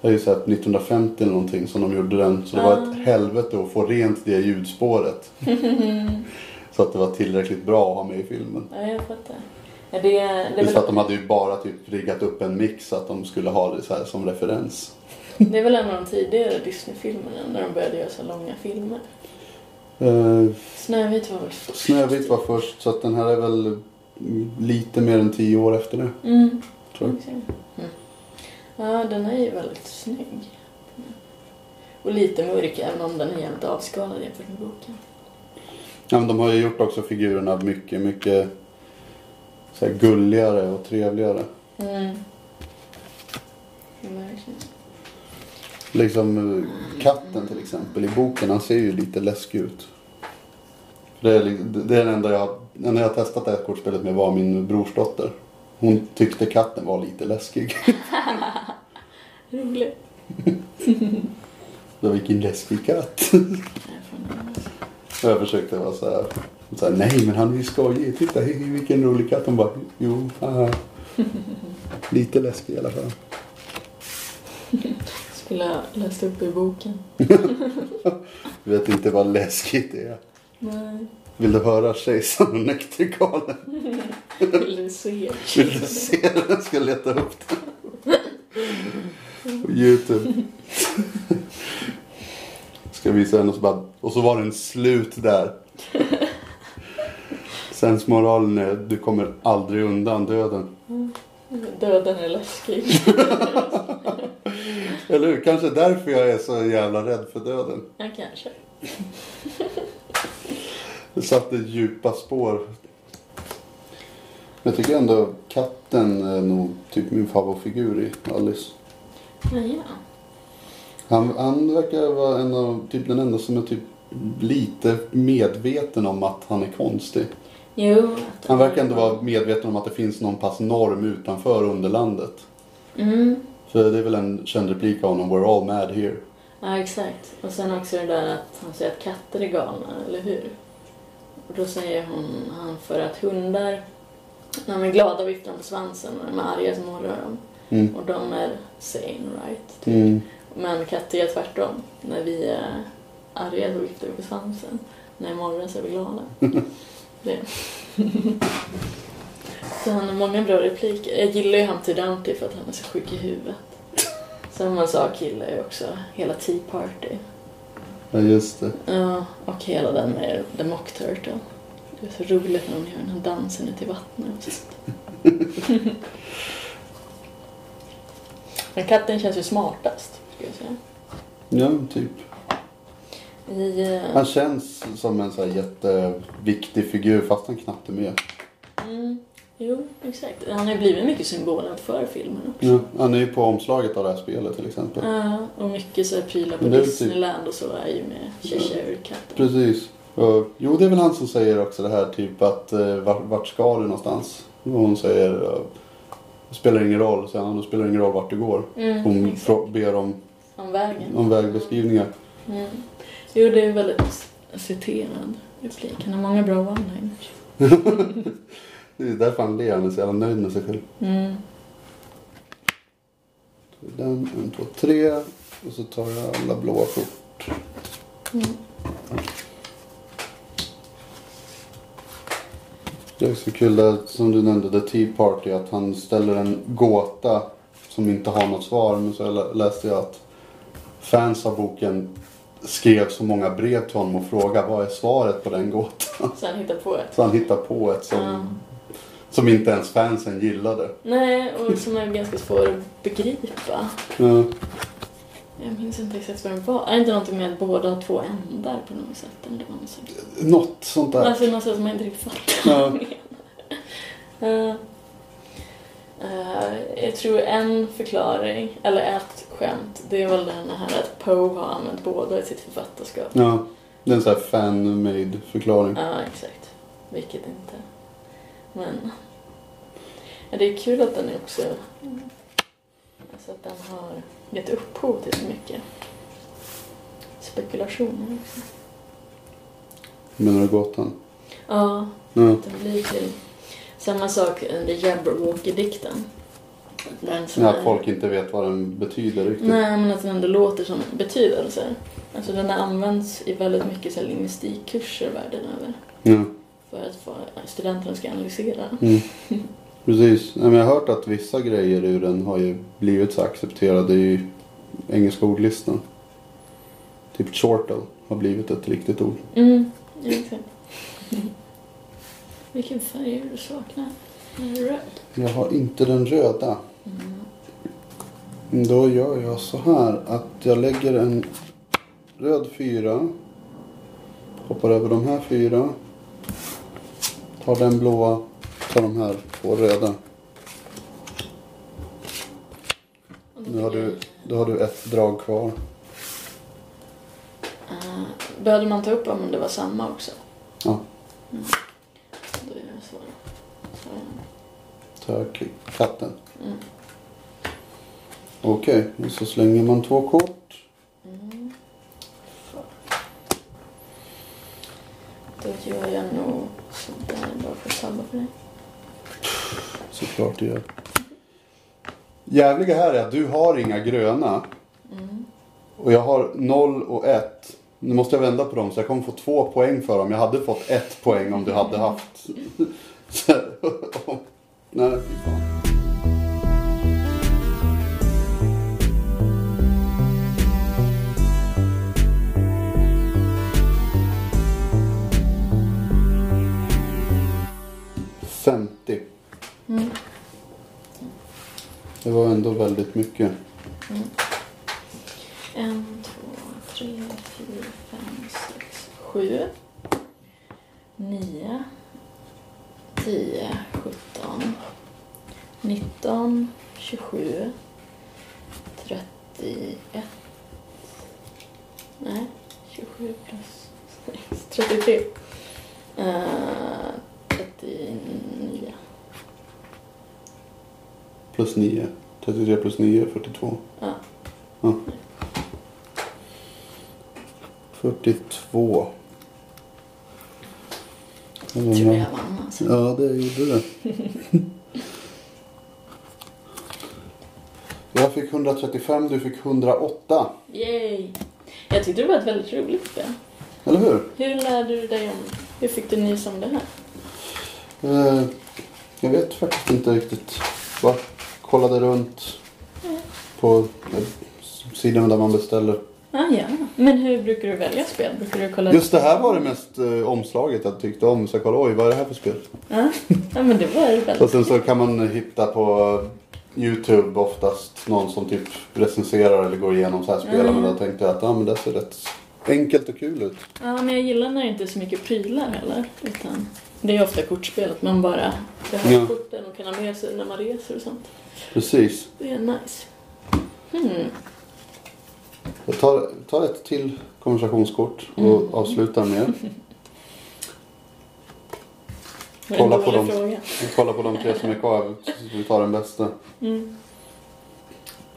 jag har ju sett 1950 eller någonting som de gjorde den. Så det var ett helvete att få rent det ljudspåret. så att det var tillräckligt bra att ha med i filmen. Ja, jag fattar. Ja, det, det Just för att väl, de hade ju bara typ riggat upp en mix så att de skulle ha det så här som referens. det är väl en av de tidigare Disney-filmerna när de började göra så långa filmer. Eh, Snövit var väl först? Snövit var först så att den här är väl lite mer än tio år efter det. Mm. Tror jag. Mm. Ja, den är ju väldigt snygg. Och lite mörk även om den är jävligt avskalad jämfört med boken. Ja, men de har ju gjort också figurerna mycket, mycket så här gulligare och trevligare. Mm. Liksom eh, katten till exempel i boken, han ser ju lite läskig ut. Det är, det är den enda jag, den jag testat det här kortspelet med var min brorsdotter. Hon tyckte katten var lite läskig. Roligt. Så vilken läskig katt. Jag försökte vara så här, så här nej men han är ju skojig, titta vilken rolig katt. Hon bara, jo, haha. Lite läskig i alla fall. Skulle ha läst upp i boken. Du vet inte vad läskigt det är. Nej. Vill du höra Kejsaren och Näktergalen? Vill du se? Vill du se den? Jag ska leta upp den. På Youtube. Ska visa den och så bara, och så var den slut där. Sensmoralen är, du kommer aldrig undan döden. Döden är läskig. Eller hur? Kanske därför jag är så jävla rädd för döden. ja, kanske. Det satte djupa spår. Jag tycker ändå katten är nog typ min favoritfigur i Alice. Ja, ja. Han, han verkar vara en av, typ den enda som är typ lite medveten om att han är konstig. Jo. Han verkar ändå vara medveten om att det finns någon pass norm utanför underlandet. Mm. För det är väl en känd replik av honom, we're all mad here. Ja, exakt. Och sen också det där att han säger att katter är galna, eller hur? Och då säger hon, han för att hundar, när de är glada viftar de på svansen och när de är arga så morrar de. Mm. Och de är sane, right? Mm. Men katter gör tvärtom. När vi är arga så viftar vi på svansen. När morrar så är vi glada. det. så han har många bra repliker. Jag gillar ju Humpty Dumpty för att han är så sjuk i huvudet. Samma sak gillar jag också. Hela Tea Party. Ja, just det. Ja, och hela den med The Mock Turtle. Det är så roligt när de gör den här dansen ute i vattnet. Men katten känns ju smartast, skulle jag säga. Ja, typ. I, eh, Han känns som en så här jätteviktig figur fast han knappt är med. mm, jo, exakt. Han har ju blivit mycket symbolen för filmen också. Ja, han är ju på omslaget av det här spelet till exempel. Ja, och mycket så här prylar på typ- Disneyland och så är ju med Cheshire-katten. Precis. Och, jo, det är väl han som säger också det här typ att eh, vart, ska du någonstans? Och hon säger eh, spelar ingen roll, säger han. Det spelar ingen roll vart du går. Mm, Hon exakt. ber om, Om vägen. om vägbeskrivningar. Mm. Jo, det är väldigt citerad replik. Han har många bra one-liners. Det är därför han ler. Han är så jävla nöjd med sig själv. Mm. Den, en, två, tre. Och så tar jag alla blåa kort. Mm. Det är så kul där, som du nämnde, The Tea Party, att han ställer en gåta som inte har något svar. Men så lä- läste jag att fans av boken skrev så många brev till honom och frågade vad är svaret på den gåtan? Så han hittar på ett. Så han hittar på ett som, Ja. Som inte ens fansen gillade. Nej, och som är ganska svår att begripa. Ja. Jag minns inte exakt vad det var. Är det inte någonting med att båda har två ändar på något sätt? Eller man säger? Något sånt där. Alltså något sätt som jag inte riktigt fattar. Ja. man. Eh, eh, jag tror en förklaring, eller ett skämt, det är väl den här att Poe har använt båda i sitt författarskap. Ja, det är en sån här fan-made förklaring. Ja, exakt. Vilket inte... Men... Ja, det är kul att den är också... Alltså att den har gett upphov till så mycket spekulationer också. Menar du gåtan? Ja, Ja. att den blir till... Samma sak under Jabberwocky-dikten. Ja, är- folk inte vet vad den betyder riktigt. Nej, men att den ändå låter som betydelser. Alltså den används i väldigt mycket så här, lingvistikkurser världen över. Ja. För att få, studenterna ska analysera. Mm. Precis. Jag har hört att vissa grejer ur den har ju blivit så accepterade i engelska ordlistan. Typ chortle har blivit ett riktigt ord. Mm, exakt. Vilken färg är det du saknar? Är det röd? Jag har inte den röda. Mm. Då gör jag så här att jag lägger en röd fyra. Hoppar över de här fyra. Tar den blåa. Tar de här två röda. Nu har du, då har du ett drag kvar. Eh, behövde man ta upp om det var samma också? Ja. Mm. Då är det så. så jag katten. mm. Okej, och så slänger man två kort. Mm. Då gör jag nog sådär bara för sabba för dig. Såklart det gör. Jävliga här är att du har inga gröna. Mm. Och jag har 0 och 1. Nu måste jag vända på dem så jag kommer få två poäng för dem. Jag hade fått ett poäng om du hade haft. Så, nej, fy fan. Femtio. Mm. Det var ändå väldigt mycket. Mm. En, två, tre, fyra, fem, sex, sju. Nio. Tio, sjutton. Nitton, tjugosju. Trettioett. Nej, tjugosju plus sex. Trettiotre. Uh, Trettionio. Plus 9. 33 plus 9 är 42. Ja. Ja. 42. Tror jag vann alltså. Ja, det gjorde det. Jag fick 135, du fick 108. Yay! Jag tyckte det var ett väldigt roligt spel. Eller hur? Hur lärde du dig om... Hur fick du nys om det här? Eh, jag vet faktiskt inte riktigt. Bara kollade runt på sidorna där man beställer. Ah, ja. Men hur brukar du välja spel? Brukar du kolla... Just det här var det mest eh, omslaget jag tyckte om. Så jag kollade, oj vad är det här för spel? Ja, ja men det var det väldigt... Och sen så kan man hitta på Youtube oftast någon som typ recenserar eller går igenom så här spel. Mm. Men då tänkte jag att ja, men det ser rätt enkelt och kul ut. Ja, men jag gillar när det inte är så mycket prylar heller. Utan det är ofta kortspel, att man bara behöver Ja. korten och kan ha med sig när man reser och sånt. Precis. Det är nice. Hmm. Jag tar, tar ett till konversationskort och Mm. avslutar med. Kolla på fråga. Kolla på de tre som är kvar. Vi tar den bästa. Mm.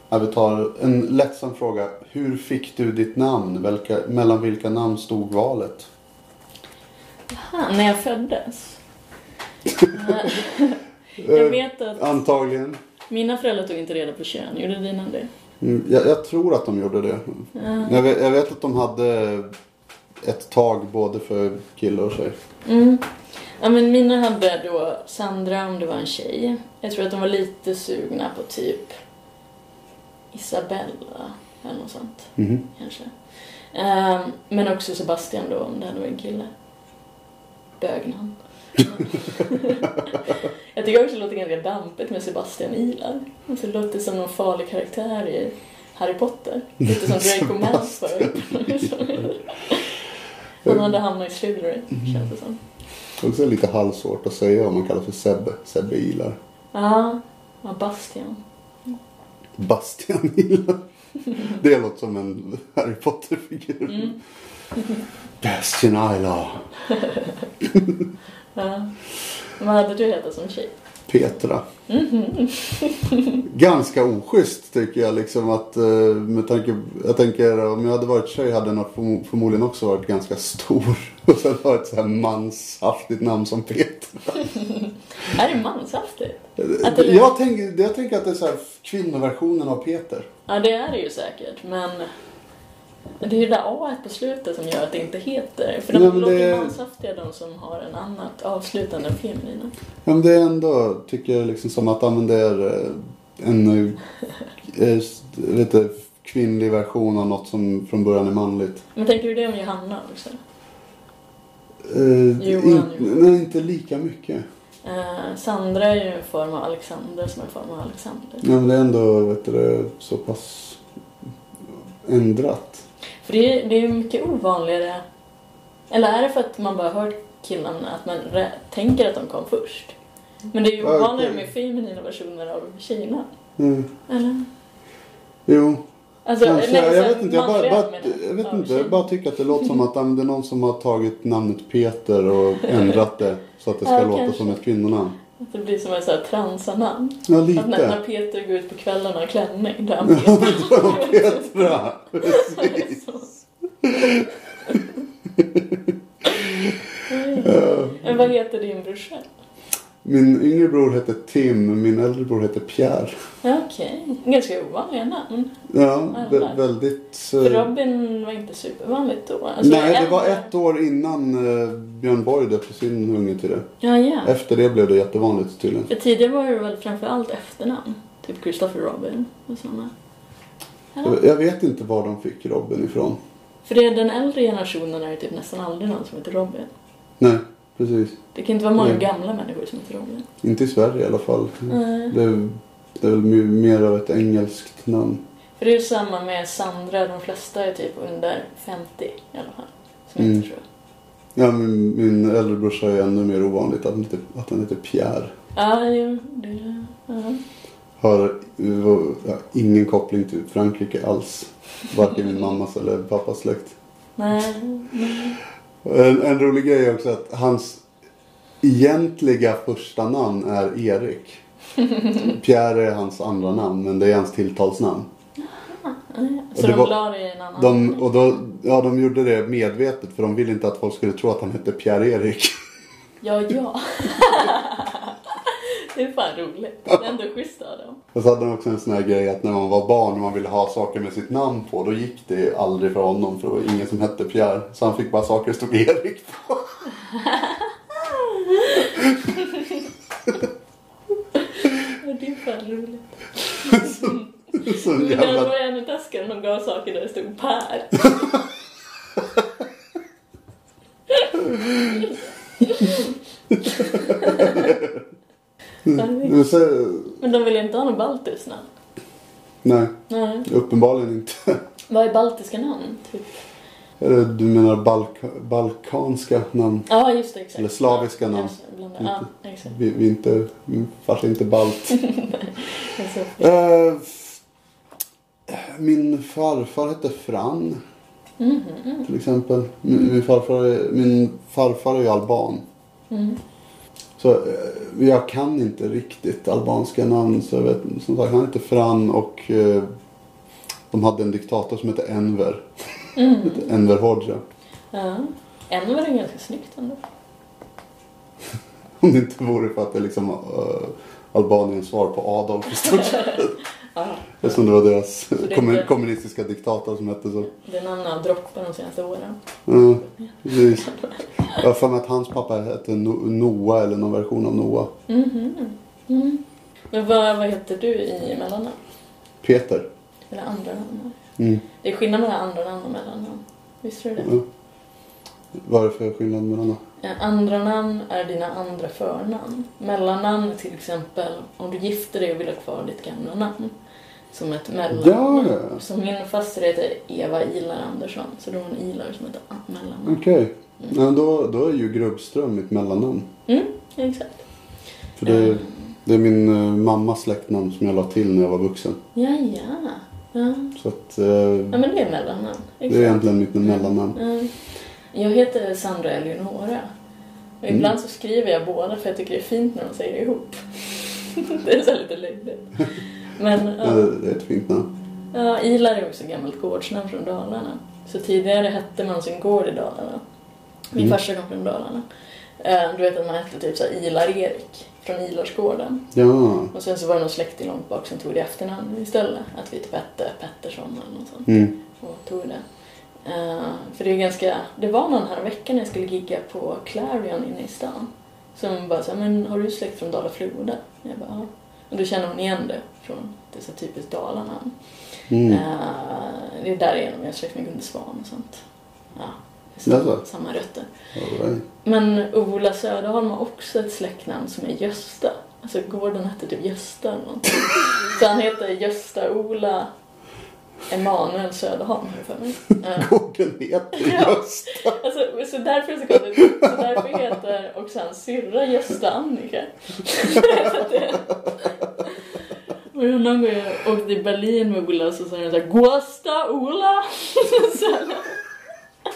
Ja, vi tar en lättsam fråga. Hur fick du ditt namn? Vilka, mellan vilka namn stod valet? Aha, när jag föddes. jag vet att Antagligen. Mina föräldrar tog inte reda på kön. Gjorde dina det? Mm, Jag, jag tror att de gjorde det. Ja. Jag vet, jag vet att de hade ett tag både för kille och tjej. Mm. Ja, men mina hade då Sandra om det var en tjej. Jag tror att de var lite sugna på typ Isabella eller något sånt Mhm. kanske. Ehm, men också Sebastian då om det hade varit en kille. Bögnamn. jag tycker också det låter ganska dampigt med Sebastian Ilar. Alltså, det låter som någon farlig karaktär i Harry Potter. Lite som Draco Malfoy. Han hade hamnat i Slytherin, känns det som. Också lite halvsvårt att säga om man kallar för Sebbe. Sebbe Ilar. Ja, ja Bastian. Bastian Ilar. Det låter som en Harry Potter-figur. Mm. Bastian Ilar. Ja. Vad hade du hetat som tjej? Petra. Ganska oschysst tycker jag liksom att eh, med tanke, jag tänker om jag hade varit tjej hade jag förmodligen också varit ganska stor. Och sen ha ett så här manshaftigt namn som Petra. Är det manshaftigt? Att det- Jag tänker, jag tänker att det är så här kvinnoversionen av Peter. Ja, det är det ju säkert, men det är ju det där A på slutet som gör att det inte heter. För de men låter det- manshaftiga de som har en annat avslutande än feminina. Ja, men det är ändå, tycker jag, liksom som att använda eh, en eh, lite kvinnlig version av något som från början är manligt. Men tänker du det om Johanna också? Eh, Johan, in, nej, inte lika mycket. Eh, Sandra är ju en form av Alexander som är en form av Alexander. Ja, men det är ändå vet du, så pass ändrat. För det är, det är mycket ovanligare. Eller är det för att man bara hört killarna att man tänker att de kom först? Men det är ju ovanligare okej. med feminina versioner av tjejerna. Mm. Eller? Jo, Alltså, kanske. nej, Jag så vet inte. Jag bara, bara, jag vet inte. Jag bara tycker att det låter som att det är någon som har tagit namnet Peter och ändrat det så att det ska Ja, låta kanske. som ett kvinnonamn. Att det blir som en sån här transanamn. Ja, Att när, när lite. Peter går ut på kvällarna och har klänning, då är han Peter. Petra. Precis. Men vad heter din brorsa? Min yngre bror heter Tim, min äldre bror heter Pierre. Okej, ganska ovanliga namn. Ja, vä- väldigt... För eh, Robin var inte supervanligt då. Alltså, Nej, det var ett år innan eh, Björn Borg döpte sin unge till det. Ja, ja. Efter det blev det jättevanligt tydligen. För tidigare var det väl framförallt efternamn. Typ Christopher Robin och sådana. Ja. Jag- Jag vet inte var de fick Robin ifrån. För det är den äldre generationen är det typ nästan aldrig någon som heter Robin. Nej, precis. Det kan inte vara många Mm. gamla människor som heter Robin. Inte i Sverige i alla fall. Nej. Det är, det är väl mer av ett engelskt namn. För det är ju samma med Sandra, de flesta är typ under 50 i alla fall. Som Mm. heter så. Ja, min, min äldre brorsa är ännu mer ovanligt att han heter, att han heter Pierre. Ja, jo, det är det. Ja. Har ja, ingen koppling till Frankrike alls. Varken min mammas eller pappas släkt. Nej, nej. En, en rolig grej också att hans egentliga första namn är Erik. Pierre är hans andra namn men det är hans tilltalsnamn. nej. Så de var- la det i en annan De, och då, ja, de gjorde det medvetet för de ville inte att folk skulle tro att han hette Pierre-Erik. Ja, ja. det är fan roligt. Det är ändå schysst av dem. Och så hade de också en sån här grej att när man var barn och man ville ha saker med sitt namn på då gick det aldrig för honom för det var ingen som hette Pierre. Så han fick bara saker det stod Erik på. Det är fan roligt. Så Men det jävla... var ännu taskigare när de gav saker där det stod Per. Men så, Men de vill inte ha något baltiskt namn. nej, Nej. uppenbarligen inte. Vad är baltiska namn? Typ? Du menar balka, balkanska namn? Ja, just det. Exakt. Eller slaviska ja, namn. bland- Ja, exakt. Vi, vi inte, är inte balt. Eh, min farfar hette Fran. mhm, Till exempel. Min, min, farfar, är, min farfar är ju alban. mm. Så eh, jag kan inte riktigt albanska namn. Så jag vet, som sagt, han hette Fran och eh, de hade en diktator som hette Enver. Mm. Enver Hoxha. Ja. En var det ganska snyggt ändå. Om det inte vore för att det liksom uh, Albaniens svar på Adolf i stort sett. Ja. Eftersom det var deras det kommun- kommunistiska diktator som hette så. Det är namn har droppat de senaste åren. Ja, precis. Jag har för mig att hans pappa hette No- Noah eller någon version av Noah. Mhm. Mm. Men vad, vad heter du i mellannamn? Peter. Eller andra namn? Mm. Det är skillnad mellan andra namn och mellannamn. Visste du det? Ja. Vad är det för skillnad mellan dem? Eh, Andra namn är dina andra förnamn. Mellannamn är till exempel om du gifter dig och vill ha kvar ditt gamla namn. Som ett mellannamn. Ja. Så min faster heter Eva Ilar Andersson. Så då har hon Ilar som ett mellannamn. Okej. Ja, då, då är ju Grubbström mitt mellannamn. Mm, exakt. För det, det är min eh, mammas släktnamn som jag la till när jag var vuxen. Ja, ja. Ja, Så att eh, ja men det är mellannamn. det är egentligen mitt mellannamn. Ja. Jag heter Sandra Eleonora. Och Mm. ibland så skriver jag båda för jag tycker det är fint när de säger det ihop. det är så lite löjligt. Men Ja, det, är ett fint namn. ja, Ilar är också gammalt gårdsnamn från Dalarna. Så tidigare hette man sin gård i Dalarna. Min Mm. farsa kom från Dalarna. Eh, Du vet att man hette typ så Ilar-Erik från Ilarsgården. Ja. Och sen så var det någon släkting långt bak som tog det efternamn istället. Att vi typ hette Pettersson eller något sånt. Mm. och tog det. Eh, för det är ganska, det var någon här veckan jag skulle gigga på Clarion inne i stan. Som bara sa, men har du släkt från Dala-Floda? Jag bara, ja. Och då känner hon igen det från, det är så typiskt Dalarna. Mm. Eh, det är därigenom jag har släkt med Gunde Svan och sånt. Ja, samma, samma rötter. Right. Men Ola Söderholm har också ett släktnamn som är Gösta. Alltså gården hette typ Gösta eller någonting. Så han heter Gösta-Ola Emanuel Söderholm har för mig. Gården heter Ja. just. Alltså, så därför är det så konstigt. Så därför heter också hans syrra Gösta Annika. Och jag någon gång jag åkte till Berlin med Ola så sa han såhär Gusta Ola. Så,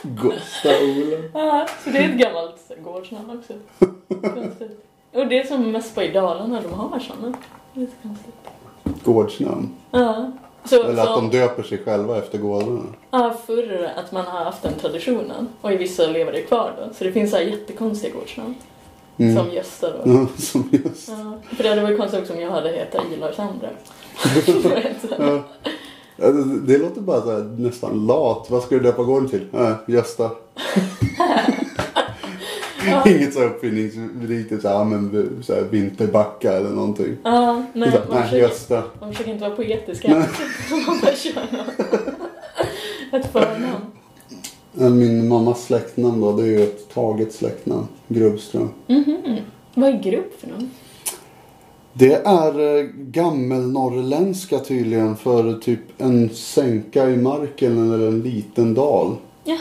Gustav Ola. ja, så det är ett gammalt gårdsnamn också. Konstigt. Och det är som mest på i Dalarna de har sådana. Så konstigt. Gårdsnamn. Ja. Så, Eller att så, de döper sig själva efter gårdarna. ja, förr att man har haft den traditionen. Och i vissa lever det kvar då. Så det finns så här jättekonstiga gårdsnamn. Mm. Som Gösta då. Ja, som just. Ja, för det hade varit konstigt också om jag hade hetat Ilar Sandra. Ja. Det låter bara så här, nästan lat. Vad ska du döpa gården till? Äh, Gösta. Inget så uppfinningsrikt, så här, men så här, Vinterbacka eller någonting. ja, nej, Så man, nej, försöker, Gösta. man försöker inte vara poetisk här. man bara kör ett förnamn. Min mammas släktnamn då, det är ju ett taget släktnamn. Grubbström. Mhm. Vad är grupp för någon? Det är eh, gammelnorrländska tydligen för typ en sänka i marken eller en liten dal. Jaha.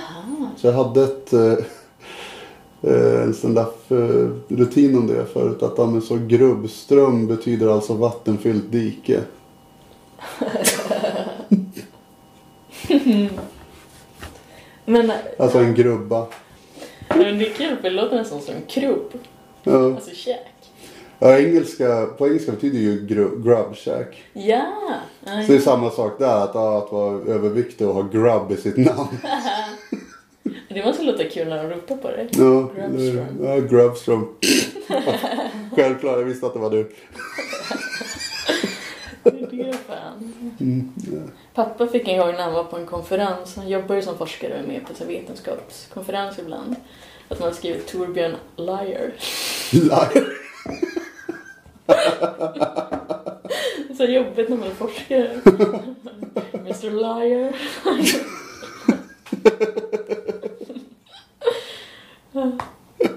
Så jag hade ett, eh, en sån där eh, om det förut. Att ja, men så grubbström betyder alltså vattenfyllt dike. Men Alltså en grubba. men det är kul för det låter nästan som krubb. Ja. Alltså käk. Ja, engelska, på engelska betyder ju gru, grub shack. Ja. Så det är samma sak där. Att, att vara överviktig och ha grubb i sitt namn. Det måste låta kul när de ropar på dig. Ja, Grubström. ja Grubström. Självklart, jag visste att det var du. Det är fan. Mm, ja. Pappa fick en gång när han var på en konferens, han jobbar ju som forskare och är med på så vetenskapskonferens ibland, att man skriver Torbjörn Liar. Liar. Så jobbigt när man är forskare. Mr Liar.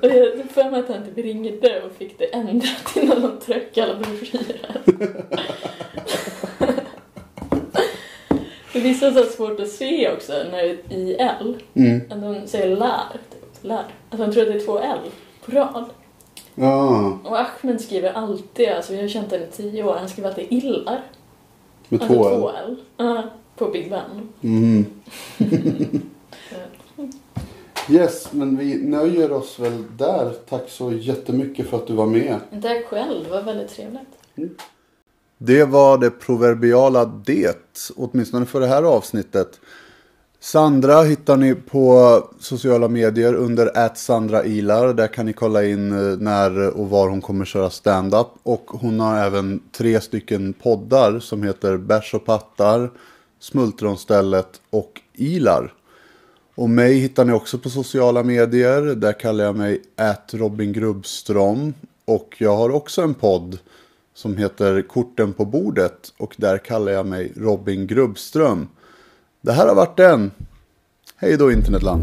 Och jag för mig att han typ ringde och fick det ändrat innan de tryckte alla broschyrer. För vissa har så svårt att se också när det är IL. Mm. Att de säger lär. Typ. Lär. Att de tror att det är två L på rad. Ja, Och Ahmed skriver alltid, alltså vi har känt honom i tio år, han skriver alltid illar. med Alltså två två L. L. Ja, på Big Ben. Mm. Yes, men vi nöjer oss väl där. Tack så jättemycket för att du var med. Tack själv, det var väldigt trevligt. Det var det proverbiala det, åtminstone för det här avsnittet. Sandra hittar ni på sociala medier under Sandra Ilar. Där kan ni kolla in eh, när och var hon kommer köra stand-up. Och hon har även tre stycken poddar som heter Bärs och pattar, Smultronstället och Ilar. Och mig hittar ni också på sociala medier. Där kallar jag mig Robin Grubbström. Och jag har också en podd som heter Korten på bordet. Och där kallar jag mig Robin Grubbström. Det här har varit den. Hej då internetland.